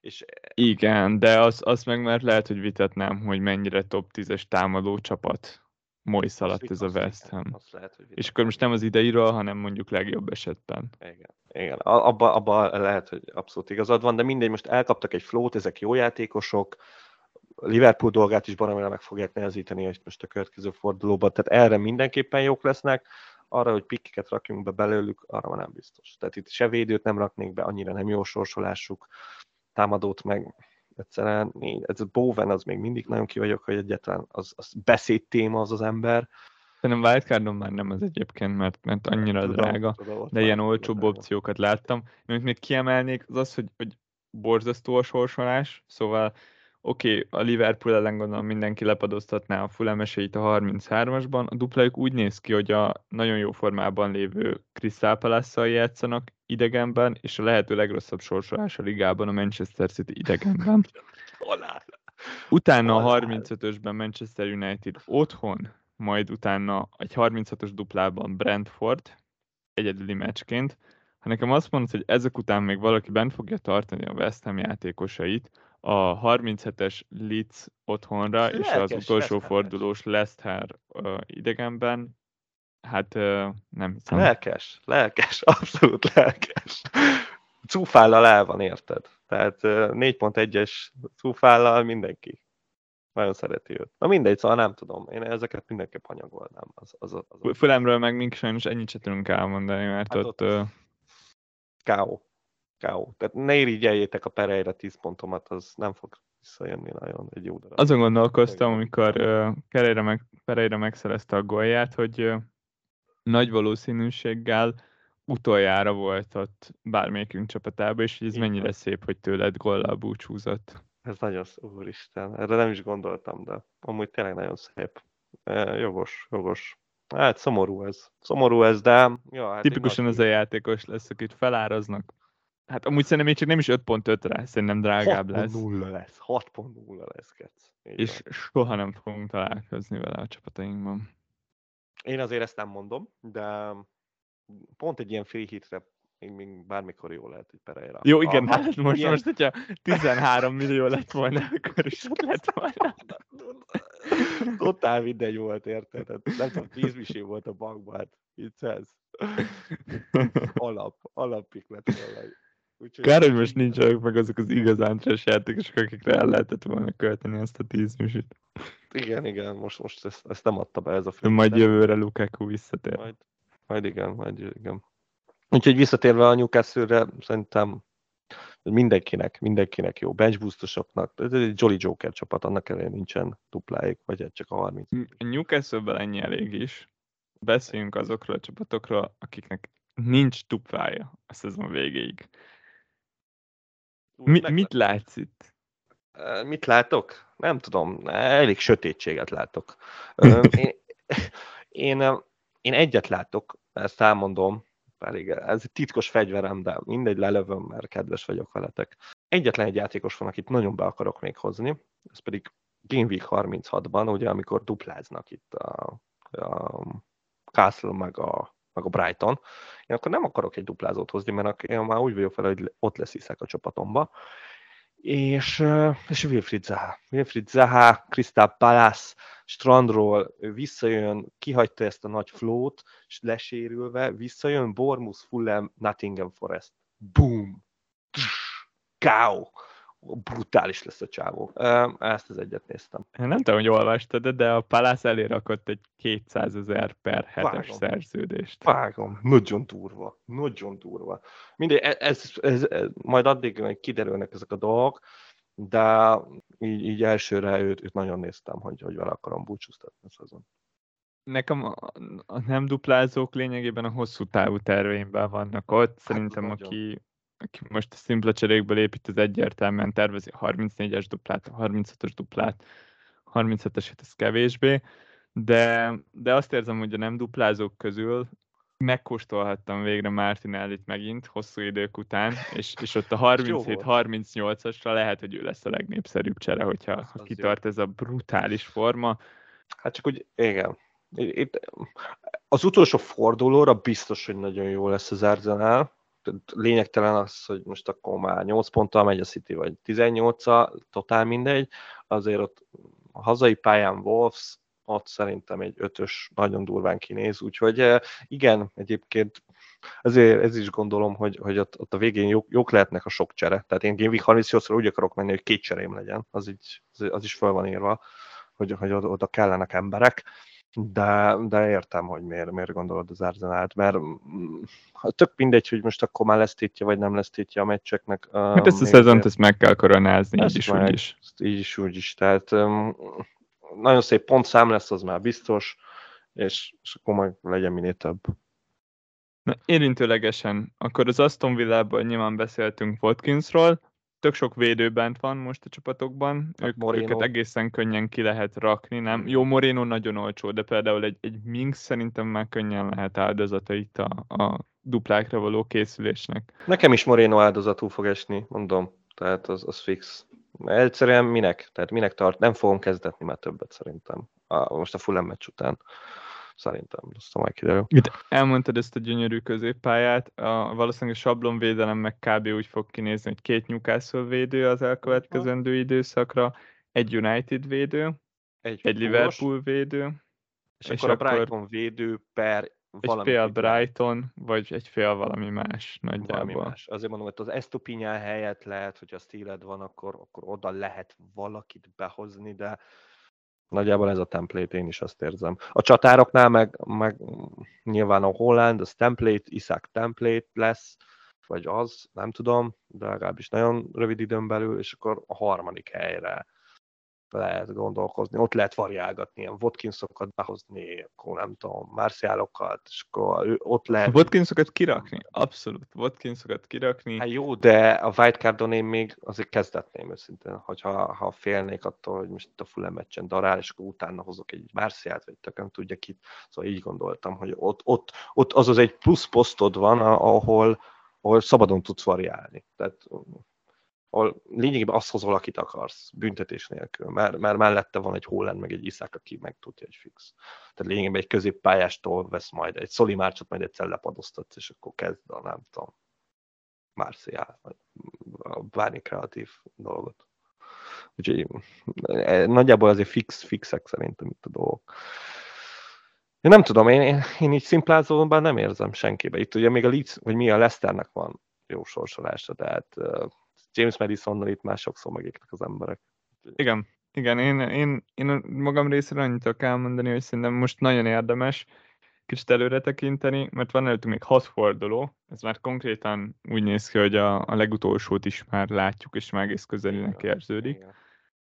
És... Igen, de az, az meg már lehet, hogy vitatnám, hogy mennyire top 10-es támadó csapat Mois alatt ez a West Ham. Lehet, hogy és akkor most nem az ideiről, hanem mondjuk legjobb esetben. Igen, igen. Abba, abba lehet, hogy abszolút igazad van, de mindegy, most elkaptak egy flót, ezek jó játékosok, Liverpool dolgát is baromira meg fogják nehezíteni hogy most a következő fordulóban, tehát erre mindenképpen jók lesznek, arra, hogy pikkeket rakjunk be belőlük, arra van nem biztos. Tehát itt se védőt nem raknék be, annyira nem jó sorsolásuk, támadót meg egyszerűen, ez a Bowen az még mindig nagyon ki vagyok, hogy egyetlen az, az beszéd téma az az ember. Szerintem wildcardon már nem az egyébként, mert, mert annyira tudom, drága, tudom, de ilyen olcsóbb drága. opciókat láttam. Amit még kiemelnék, az az, hogy, hogy borzasztó a sorsolás, szóval oké, okay, a Liverpool ellen gondolom mindenki lepadoztatná a Fulham esélyt a 33-asban, a duplájuk úgy néz ki, hogy a nagyon jó formában lévő Crystal palace játszanak idegenben, és a lehető legrosszabb sorsolás a ligában a Manchester City idegenben. Utána a 35-ösben Manchester United otthon, majd utána egy 36-os duplában Brentford, egyedüli meccsként. Ha nekem azt mondod, hogy ezek után még valaki bent fogja tartani a West Ham játékosait, a 37-es Leeds otthonra, lelkes, és az utolsó fordulós Leicester uh, idegenben, hát uh, nem hiszem. Lelkes, lelkes, abszolút lelkes. Cúfállal el van, érted? Tehát uh, 4.1-es cúfállal mindenki. Nagyon szereti őt. Na mindegy, szóval nem tudom. Én ezeket mindenképp anyagolnám. Az, az, az, az Fülemről meg mink sajnos ennyit se tudunk elmondani, mert hát ott... ott uh... K.O. K.O. Tehát ne irigyeljétek a Pereira 10 pontomat, az nem fog visszajönni nagyon egy jó darab. Azon gondolkoztam, amikor uh, Pereira, meg, Pereira megszerezte a gólját, hogy uh, nagy valószínűséggel utoljára volt ott bármelyikünk csapatában, és ez Igen. mennyire szép, hogy tőled gollal búcsúzott. Ez nagyon úristen, erre nem is gondoltam, de amúgy tényleg nagyon szép. E, jogos, jogos. Hát szomorú ez. Szomorú ez, de... Ja, hát Tipikusan az a játékos lesz, akit feláraznak, Hát amúgy szerintem még csak nem is 5.5-re, szerintem drágább lesz. 6.0 lesz, 6.0 lesz, Kec. És soha nem fogunk találkozni vele a csapatainkban. Én azért ezt nem mondom, de pont egy ilyen free hitre még, még bármikor jó lehet, hogy Pereira. Jó, igen, a, hát most, ilyen... most, hogyha 13 millió lett volna, akkor is ott lett volna. Totál mindegy volt, érted? Hát nem tudom, 10 misé volt a bankban, hát ez. Alap, alapik lett volna. Úgyhogy Kár, hogy most nincsenek meg azok az igazán trash játékosok, akikre el lehetett volna költeni ezt a 10 misit. Igen, igen, most, most ezt, ezt nem adta be ez a film. Majd jövőre Lukaku visszatér. Majd, majd igen, majd igen. Úgyhogy visszatérve a Newcastle-re, szerintem mindenkinek, mindenkinek jó. Bench boostosoknak, ez egy Jolly Joker csapat, annak elején nincsen dupláig, vagy csak a 30. A Newcastle-ben ennyi elég is. Beszéljünk azokról a csapatokról, akiknek nincs duplája a szezon végéig. Mi, mit látsz itt? Mit látok? Nem tudom, elég sötétséget látok. én, én, én egyet látok, ezt elmondom, elég, ez egy titkos fegyverem, de mindegy, lelövöm, mert kedves vagyok veletek. Egyetlen egy játékos van, akit nagyon be akarok még hozni, ez pedig Game Week 36-ban, ugye, amikor dupláznak itt a, a Castle meg a, meg a Brighton. Én akkor nem akarok egy duplázót hozni, mert én már úgy vagyok fel, hogy ott lesz hiszek a csapatomba. És, és Wilfried Zaha. Wilfried Zaha, Crystal Palace, strandról visszajön, kihagyta ezt a nagy flót, és lesérülve, visszajön Bournemouth, Fulham, Nottingham Forest. Boom! Káó! Brutális lesz a csávó. Ezt az egyet néztem. Nem tudom, hogy olvastad, de a Palace elé rakott egy 200 ezer per hetes Vágom. szerződést. Vágom. Nagyon durva. Nagyon durva. Mindegy, ez, ez, ez, ez, majd addig hogy kiderülnek ezek a dolgok, de így, így elsőre őt, őt nagyon néztem, hogy, hogy vele akarom búcsúztatni azon. Nekem a, a nem duplázók lényegében a hosszú távú terveimben vannak ott. Hát Szerintem, nagyon. aki aki most a szimpla cserékből épít, az egyértelműen tervezi a 34-es duplát, a 36-os duplát, 37-eset ez kevésbé, de, de azt érzem, hogy a nem duplázók közül megkóstolhattam végre Martinellit megint, hosszú idők után, és, és ott a 37-38-asra lehet, hogy ő lesz a legnépszerűbb csere, hogyha az, kitart jó. ez a brutális forma. Hát csak úgy, igen. Itt, az utolsó fordulóra biztos, hogy nagyon jó lesz az Arsenal, lényegtelen az, hogy most akkor már 8 ponttal megy a City, vagy 18-a, totál mindegy, azért ott a hazai pályán Wolves, ott szerintem egy ötös nagyon durván kinéz, úgyhogy eh, igen, egyébként ezért ez is gondolom, hogy, hogy ott, ott a végén jók, jók lehetnek a sok csere. Tehát én Game Week 38 úgy akarok menni, hogy két cserém legyen, az, így, az is fel van írva, hogy, hogy oda kellenek emberek de, de értem, hogy miért, miért gondolod az Arzenált, mert mm, tök mindegy, hogy most akkor már lesz tétje, vagy nem lesz tétje a meccseknek. Hát ezt a szezont ezt meg kell koronázni, így is, úgy is. Így is, úgy is. Tehát nagyon szép pontszám lesz, az már biztos, és, és akkor majd legyen minél több. Na, érintőlegesen, akkor az Aston Villában nyilván beszéltünk Watkinsról, tök sok védő bent van most a csapatokban, hát ők, őket egészen könnyen ki lehet rakni, nem? Jó, Moreno nagyon olcsó, de például egy, egy Minx szerintem már könnyen lehet áldozata itt a, a duplákra való készülésnek. Nekem is Moreno áldozatul fog esni, mondom, tehát az, az fix. Egyszerűen minek? Tehát minek tart? Nem fogom kezdetni már többet szerintem. A, most a Fulham meccs után szerintem, azt majd kiderül. Itt elmondtad ezt a gyönyörű középpályát, a, valószínűleg a sablonvédelem meg kb. úgy fog kinézni, hogy két Newcastle védő az elkövetkezendő időszakra, egy United védő, egy, egy Liverpool védő, és, és akkor a Brighton védő per egy fél Brighton, vagy egy fél valami más nagyjából. Valami más. Azért mondom, hogy az Estupinyán helyett lehet, hogy a stíled van, akkor, akkor oda lehet valakit behozni, de Nagyjából ez a template, én is azt érzem. A csatároknál meg, meg nyilván a Holland, az template, Iszák template lesz, vagy az, nem tudom, de legalábbis nagyon rövid időn belül, és akkor a harmadik helyre lehet gondolkozni, ott lehet variálgatni, ilyen Watkinsokat behozni, akkor nem tudom, Marcialokat, és akkor ott lehet... Watkinsokat kirakni? Abszolút, Watkinsokat kirakni. Hát jó, de a Whitecardon én még azért kezdetném őszintén, hogyha ha félnék attól, hogy most itt a Fulham meccsen darál, és akkor utána hozok egy Marcialt, vagy tökön tudja kit. Szóval így gondoltam, hogy ott, ott, ott az az egy plusz posztod van, ahol, ahol szabadon tudsz variálni. Tehát ahol lényegében azt hozol, akit akarsz, büntetés nélkül, mert, mert mellette van egy Holland, meg egy Iszák, aki meg tudja egy fix. Tehát lényegében egy középpályástól vesz majd egy Szoli Márcsot, majd egyszer lepadoztatsz, és akkor kezd a, nem tudom, Marcial, vagy bármi kreatív dolgot. Úgyhogy e, nagyjából azért fix, fixek szerintem itt a dolgok. Én nem tudom, én, én, én így szimplázóban nem érzem senkibe. Itt ugye még a Leeds, vagy mi a Leicesternek van jó sorsolása, tehát James Madisonnal itt már sokszor megégtek az emberek. Igen, igen, én, én, én magam részéről annyit kell elmondani, hogy szerintem most nagyon érdemes kicsit előre tekinteni, mert van előttünk még hat forduló, ez már konkrétan úgy néz ki, hogy a, a legutolsót is már látjuk, és már egész közelinek érződik. Igen.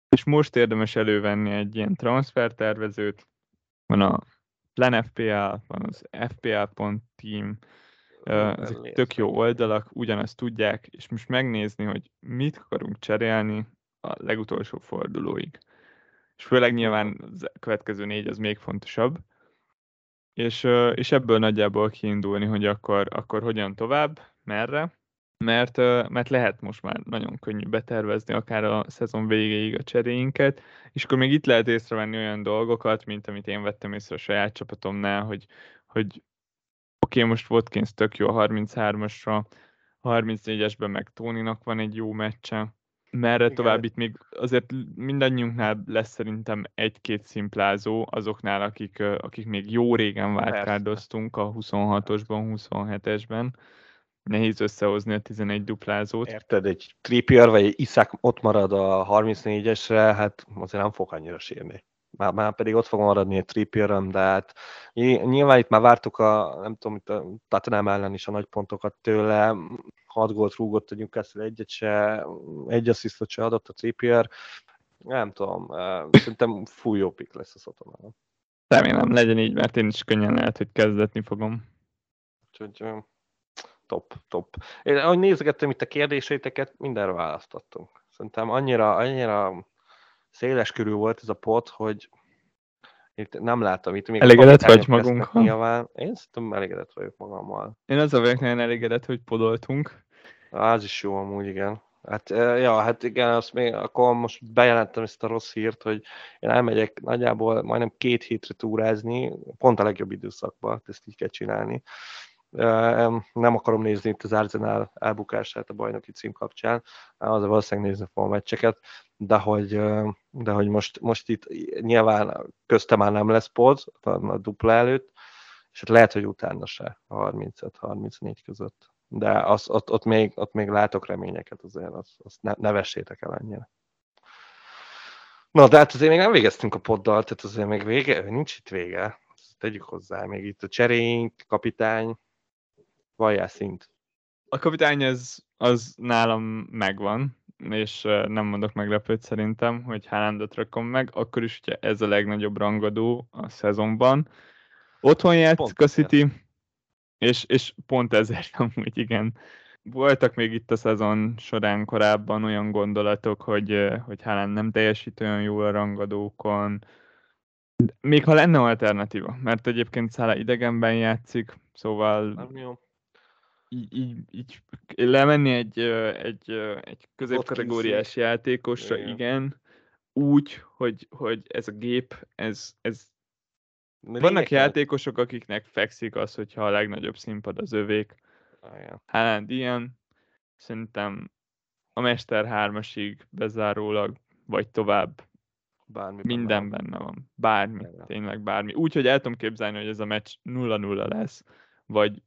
És most érdemes elővenni egy ilyen transfertervezőt, van a Plan FPL, van az FPL.team, ezek tök jó oldalak, ugyanazt tudják, és most megnézni, hogy mit akarunk cserélni a legutolsó fordulóig. És főleg nyilván a következő négy az még fontosabb. És, és ebből nagyjából kiindulni, hogy akkor, akkor hogyan tovább, merre, mert, mert lehet most már nagyon könnyű betervezni akár a szezon végéig a cseréinket, és akkor még itt lehet észrevenni olyan dolgokat, mint amit én vettem észre a saját csapatomnál, hogy, hogy okay, most Watkins tök jó a 33-asra, 34-esben meg Tóninak van egy jó meccse, merre Igen. tovább itt még azért mindannyiunknál lesz szerintem egy-két szimplázó azoknál, akik, akik még jó régen váltkárdoztunk a 26-osban, 27-esben. Nehéz összehozni a 11 duplázót. Érted, egy Trippier vagy egy Iszák ott marad a 34-esre, hát azért nem fog annyira sírni már, már pedig ott fog maradni egy trippierem, de hát nyilván itt már vártuk a, nem tudom, itt a Tottenham ellen is a nagy pontokat tőle, 6 gólt rúgott a Newcastle egyet se, egy asszisztot se adott a Trippier, nem tudom, szerintem full jó pick lesz a Szotonál. Remélem, legyen így, mert én is könnyen lehet, hogy kezdetni fogom. Úgyhogy top, top. Én ahogy nézegettem itt a kérdéseiteket, mindenre választottunk. Szerintem annyira, annyira széles körül volt ez a pot, hogy itt nem láttam itt. Még elégedett vagy magunkkal? Nyilván. Én szerintem elégedett vagyok magammal. Én az a vagyok nagyon elégedett, hogy podoltunk. Az is jó amúgy, igen. Hát, ja, hát igen, azt még, akkor most bejelentem ezt a rossz hírt, hogy én elmegyek nagyjából majdnem két hétre túrázni, pont a legjobb időszakban, ezt így kell csinálni. Nem akarom nézni itt az Arsenal elbukását a bajnoki cím kapcsán, az valószínűleg nézni fogom a meccseket, de hogy, de hogy most, most itt nyilván köztem már nem lesz pod a dupla előtt, és hát lehet, hogy utána se a 35-34 között. De az, ott, ott, még, ott még látok reményeket azért, azt, azt ne, ne vessétek el ennyire. Na, de hát azért még nem végeztünk a poddal, tehát azért még vége, nincs itt vége. Ezt tegyük hozzá, még itt a cseréink, kapitány, vajjá szint. A kapitány az, az nálam megvan, és nem mondok meglepőt szerintem, hogy Haalandot rakom meg, akkor is, hogyha ez a legnagyobb rangadó a szezonban. Otthon játszik a City, és, és pont ezért amúgy igen. Voltak még itt a szezon során korábban olyan gondolatok, hogy, hogy Haaland nem teljesít olyan jól a rangadókon, még ha lenne alternatíva, mert egyébként Szála idegenben játszik, szóval nem jó így, így, így lemenni egy, egy, egy középkategóriás játékosra, igen. igen, úgy, hogy, hogy ez a gép, ez, ez vannak játékosok, akiknek fekszik az, hogyha a legnagyobb színpad az övék. Ah, Haaland ilyen, szerintem a Mester 3-asig bezárólag, vagy tovább bármi minden benne, benne van. Bármi, ja. tényleg bármi. Úgy, hogy el tudom képzelni, hogy ez a meccs 0-0 lesz, vagy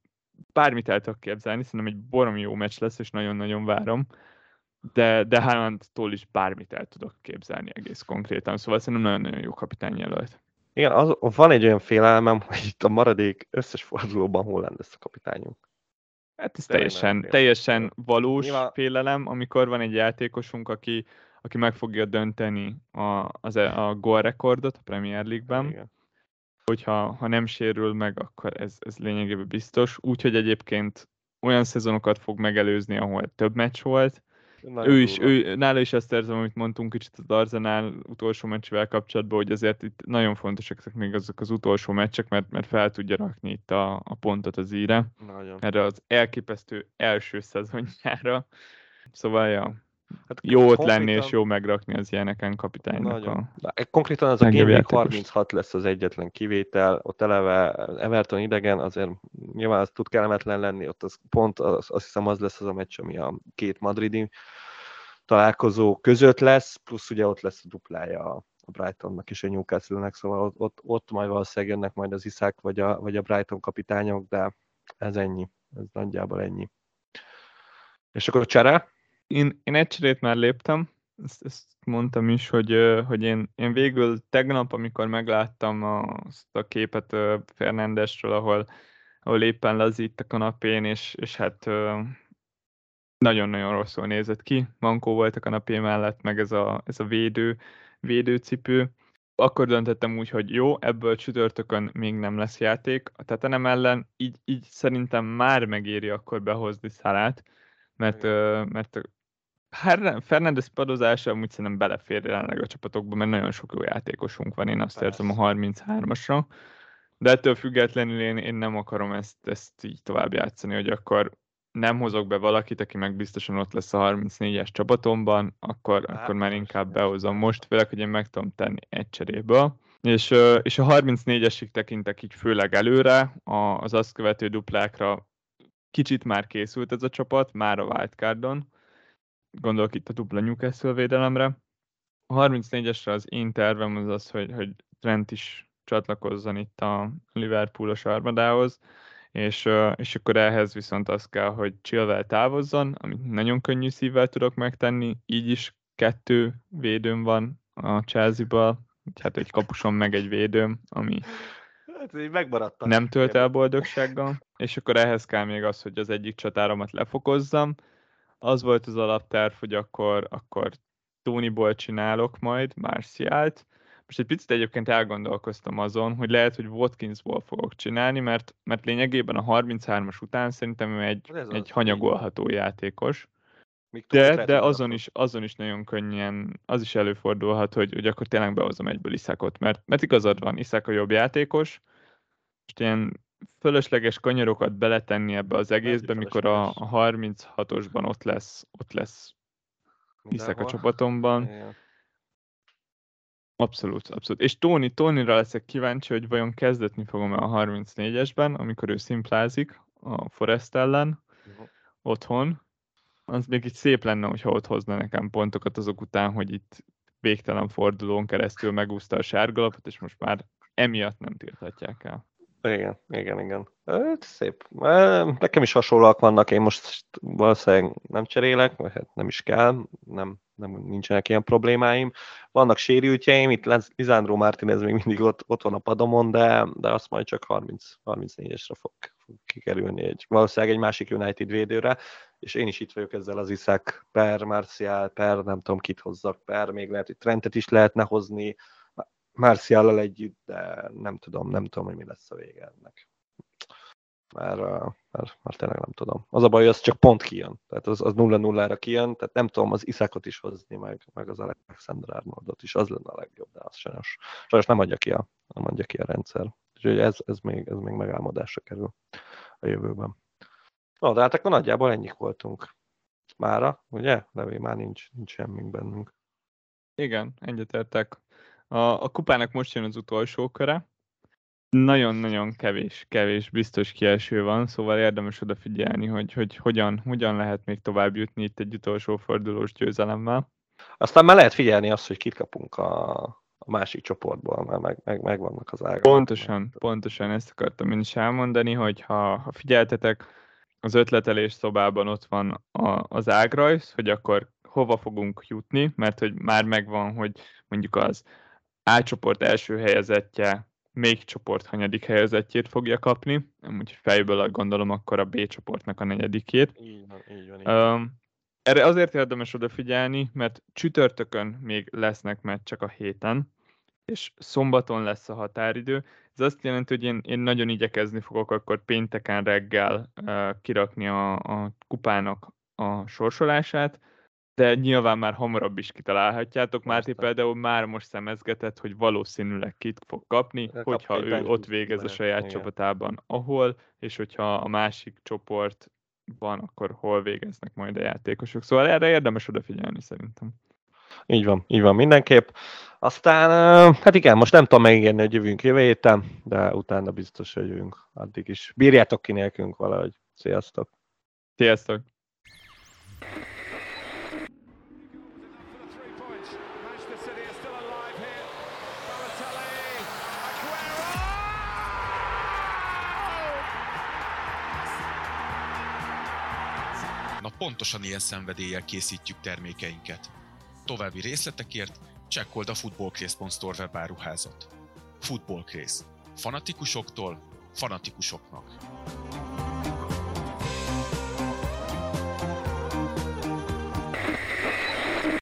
bármit el tudok képzelni, szerintem egy borom jó meccs lesz, és nagyon-nagyon várom, de, de Haalandtól is bármit el tudok képzelni egész konkrétan, szóval szerintem nagyon-nagyon jó kapitány jelölt. Igen, az, van egy olyan félelmem, hogy itt a maradék összes fordulóban hol lesz a kapitányunk. Hát ez teljesen, teljesen valós Nyilván... félelem, amikor van egy játékosunk, aki, aki meg fogja dönteni a, az, e, a gól rekordot a Premier League-ben, Igen hogyha ha nem sérül meg, akkor ez, ez lényegében biztos. Úgyhogy egyébként olyan szezonokat fog megelőzni, ahol több meccs volt, ő is, ő, nála is ezt érzem, amit mondtunk kicsit az Arzenál utolsó meccsvel kapcsolatban, hogy azért itt nagyon fontosak még azok az utolsó meccsek, mert, mert fel tudja rakni itt a, a pontot az íre. Nagyon. Erre az elképesztő első szezonjára. Szóval, ja, Hát jó ott lenni és jó megrakni az ilyeneken kapitánynak. Nagyon. A... Konkrétan az a Game 36 lesz az egyetlen kivétel, ott eleve Everton idegen, azért nyilván az tud kellemetlen lenni, ott az pont az, azt hiszem az lesz az a meccs, ami a két madridi találkozó között lesz, plusz ugye ott lesz a duplája a Brightonnak és a Newcastle-nek, szóval ott, ott, ott majd valószínűleg jönnek majd az Iszák vagy a, vagy a Brighton kapitányok, de ez ennyi, ez nagyjából ennyi. És akkor a csere? Én, én egy cserét már léptem, ezt, ezt mondtam is, hogy, hogy én, én végül tegnap, amikor megláttam azt a képet Fernandesről, ahol, ahol éppen lazít a kanapén, és, és hát nagyon-nagyon rosszul nézett ki. Mankó volt a kanapé mellett, meg ez a, ez a védő, védőcipő. Akkor döntöttem úgy, hogy jó, ebből csütörtökön még nem lesz játék. Tehát nem ellen így, így szerintem már megéri akkor behozni szalát, mert, mert Fernandez padozása amúgy szerintem belefér jelenleg a csapatokba, mert nagyon sok jó játékosunk van, én azt Persze. érzem a 33-asra. De ettől függetlenül én, én nem akarom ezt, ezt így tovább játszani, hogy akkor nem hozok be valakit, aki meg biztosan ott lesz a 34-es csapatomban, akkor, hát, akkor már inkább behozom. Most főleg, hogy én meg tudom tenni egy cseréből. És, és a 34-esig tekintek így főleg előre, az azt követő duplákra kicsit már készült ez a csapat, már a wildcardon, gondolok itt a dupla Newcastle védelemre. A 34-esre az én tervem az az, hogy, hogy Trent is csatlakozzon itt a Liverpoolos armadához, és, és akkor ehhez viszont az kell, hogy Chilwell távozzon, amit nagyon könnyű szívvel tudok megtenni, így is kettő védőm van a Chelsea-ból, hát egy kapusom meg egy védőm, ami hát, nem tölt el boldogsággal, és akkor ehhez kell még az, hogy az egyik csatáromat lefokozzam, az volt az alapterv, hogy akkor, akkor Tonyból csinálok majd Marcialt. Most egy picit egyébként elgondolkoztam azon, hogy lehet, hogy Watkinsból fogok csinálni, mert, mert lényegében a 33-as után szerintem ő egy, egy hanyagolható játékos. De, de azon is, azon is nagyon könnyen, az is előfordulhat, hogy, hogy akkor tényleg behozom egyből Iszakot, mert, mert igazad van, Iszak a jobb játékos, most ilyen fölösleges kanyarokat beletenni ebbe az egészbe, mikor a, a 36-osban ott lesz, ott lesz hiszek a csapatomban. Abszolút, abszolút. És Tony, Tonyra leszek kíváncsi, hogy vajon kezdetni fogom-e a 34-esben, amikor ő szimplázik a Forest ellen uh-huh. otthon. Az még így szép lenne, hogyha ott hozna nekem pontokat azok után, hogy itt végtelen fordulón keresztül megúszta a sárgalapot, és most már emiatt nem tilthatják el. Igen, igen, igen. Hát, szép. Nekem is hasonlóak vannak, én most valószínűleg nem cserélek, vagy hát nem is kell, nem, nem nincsenek ilyen problémáim. Vannak sérültjeim, itt Lizandro Martinez még mindig ott, ott van a padomon, de, de azt majd csak 30, 34-esre fog, fog kikerülni egy, valószínűleg egy másik United védőre, és én is itt vagyok ezzel az Iszák per, Marcial per, nem tudom kit hozzak per, még lehet, hogy Trentet is lehetne hozni, Marcial együtt, de nem tudom, nem tudom, hogy mi lesz a vége ennek. Mert, mert, mert tényleg nem tudom. Az a baj, hogy az csak pont kijön. Tehát az, az 0-0-ra kijön, tehát nem tudom az Iszákot is hozni, meg, meg az Alexander Arnoldot is, az lenne a legjobb, de az sajnos, sajnos nem adja ki a, nem adja ki a rendszer. Úgyhogy ez, ez, még, ez még megálmodásra kerül a jövőben. No, de hát akkor nagyjából ennyik voltunk mára, ugye? Levé már nincs, nincs semmink bennünk. Igen, egyetértek. A, a kupának most jön az utolsó köre. Nagyon-nagyon kevés, kevés biztos kieső van, szóval érdemes odafigyelni, hogy, hogy hogyan, hogyan lehet még tovább jutni itt egy utolsó fordulós győzelemmel. Aztán már lehet figyelni azt, hogy kit kapunk a, a másik csoportból, mert meg, meg, megvannak az ágak. Pontosan, pontosan ezt akartam én is elmondani, hogy ha, ha figyeltetek, az ötletelés szobában ott van a, az ágrajz, hogy akkor hova fogunk jutni, mert hogy már megvan, hogy mondjuk az a csoport első helyezettje még csoport hanyadik helyezettjét fogja kapni, úgyhogy fejből gondolom akkor a B csoportnak a negyedikét. Így van, így van. Így van. Um, erre azért érdemes odafigyelni, mert csütörtökön még lesznek meccsek a héten, és szombaton lesz a határidő. Ez azt jelenti, hogy én, én nagyon igyekezni fogok akkor pénteken reggel uh, kirakni a, a kupának a sorsolását, de nyilván már hamarabb is kitalálhatjátok. Máté például már most szemezgetett, hogy valószínűleg kit fog kapni, hogyha ő ott végez a saját igen. csapatában, ahol, és hogyha a másik csoport van, akkor hol végeznek majd a játékosok. Szóval erre érdemes odafigyelni szerintem. Így van, így van mindenképp. Aztán, hát igen, most nem tudom megígérni, hogy jövünk jövő héten, de utána biztos, hogy jövünk addig is. Bírjátok ki nélkünk valahogy. Sziasztok! Sziasztok! Pontosan ilyen szenvedéllyel készítjük termékeinket. További részletekért csekkold a footballcraze.store webáruházat. Footballcraze. Fanatikusoktól fanatikusoknak.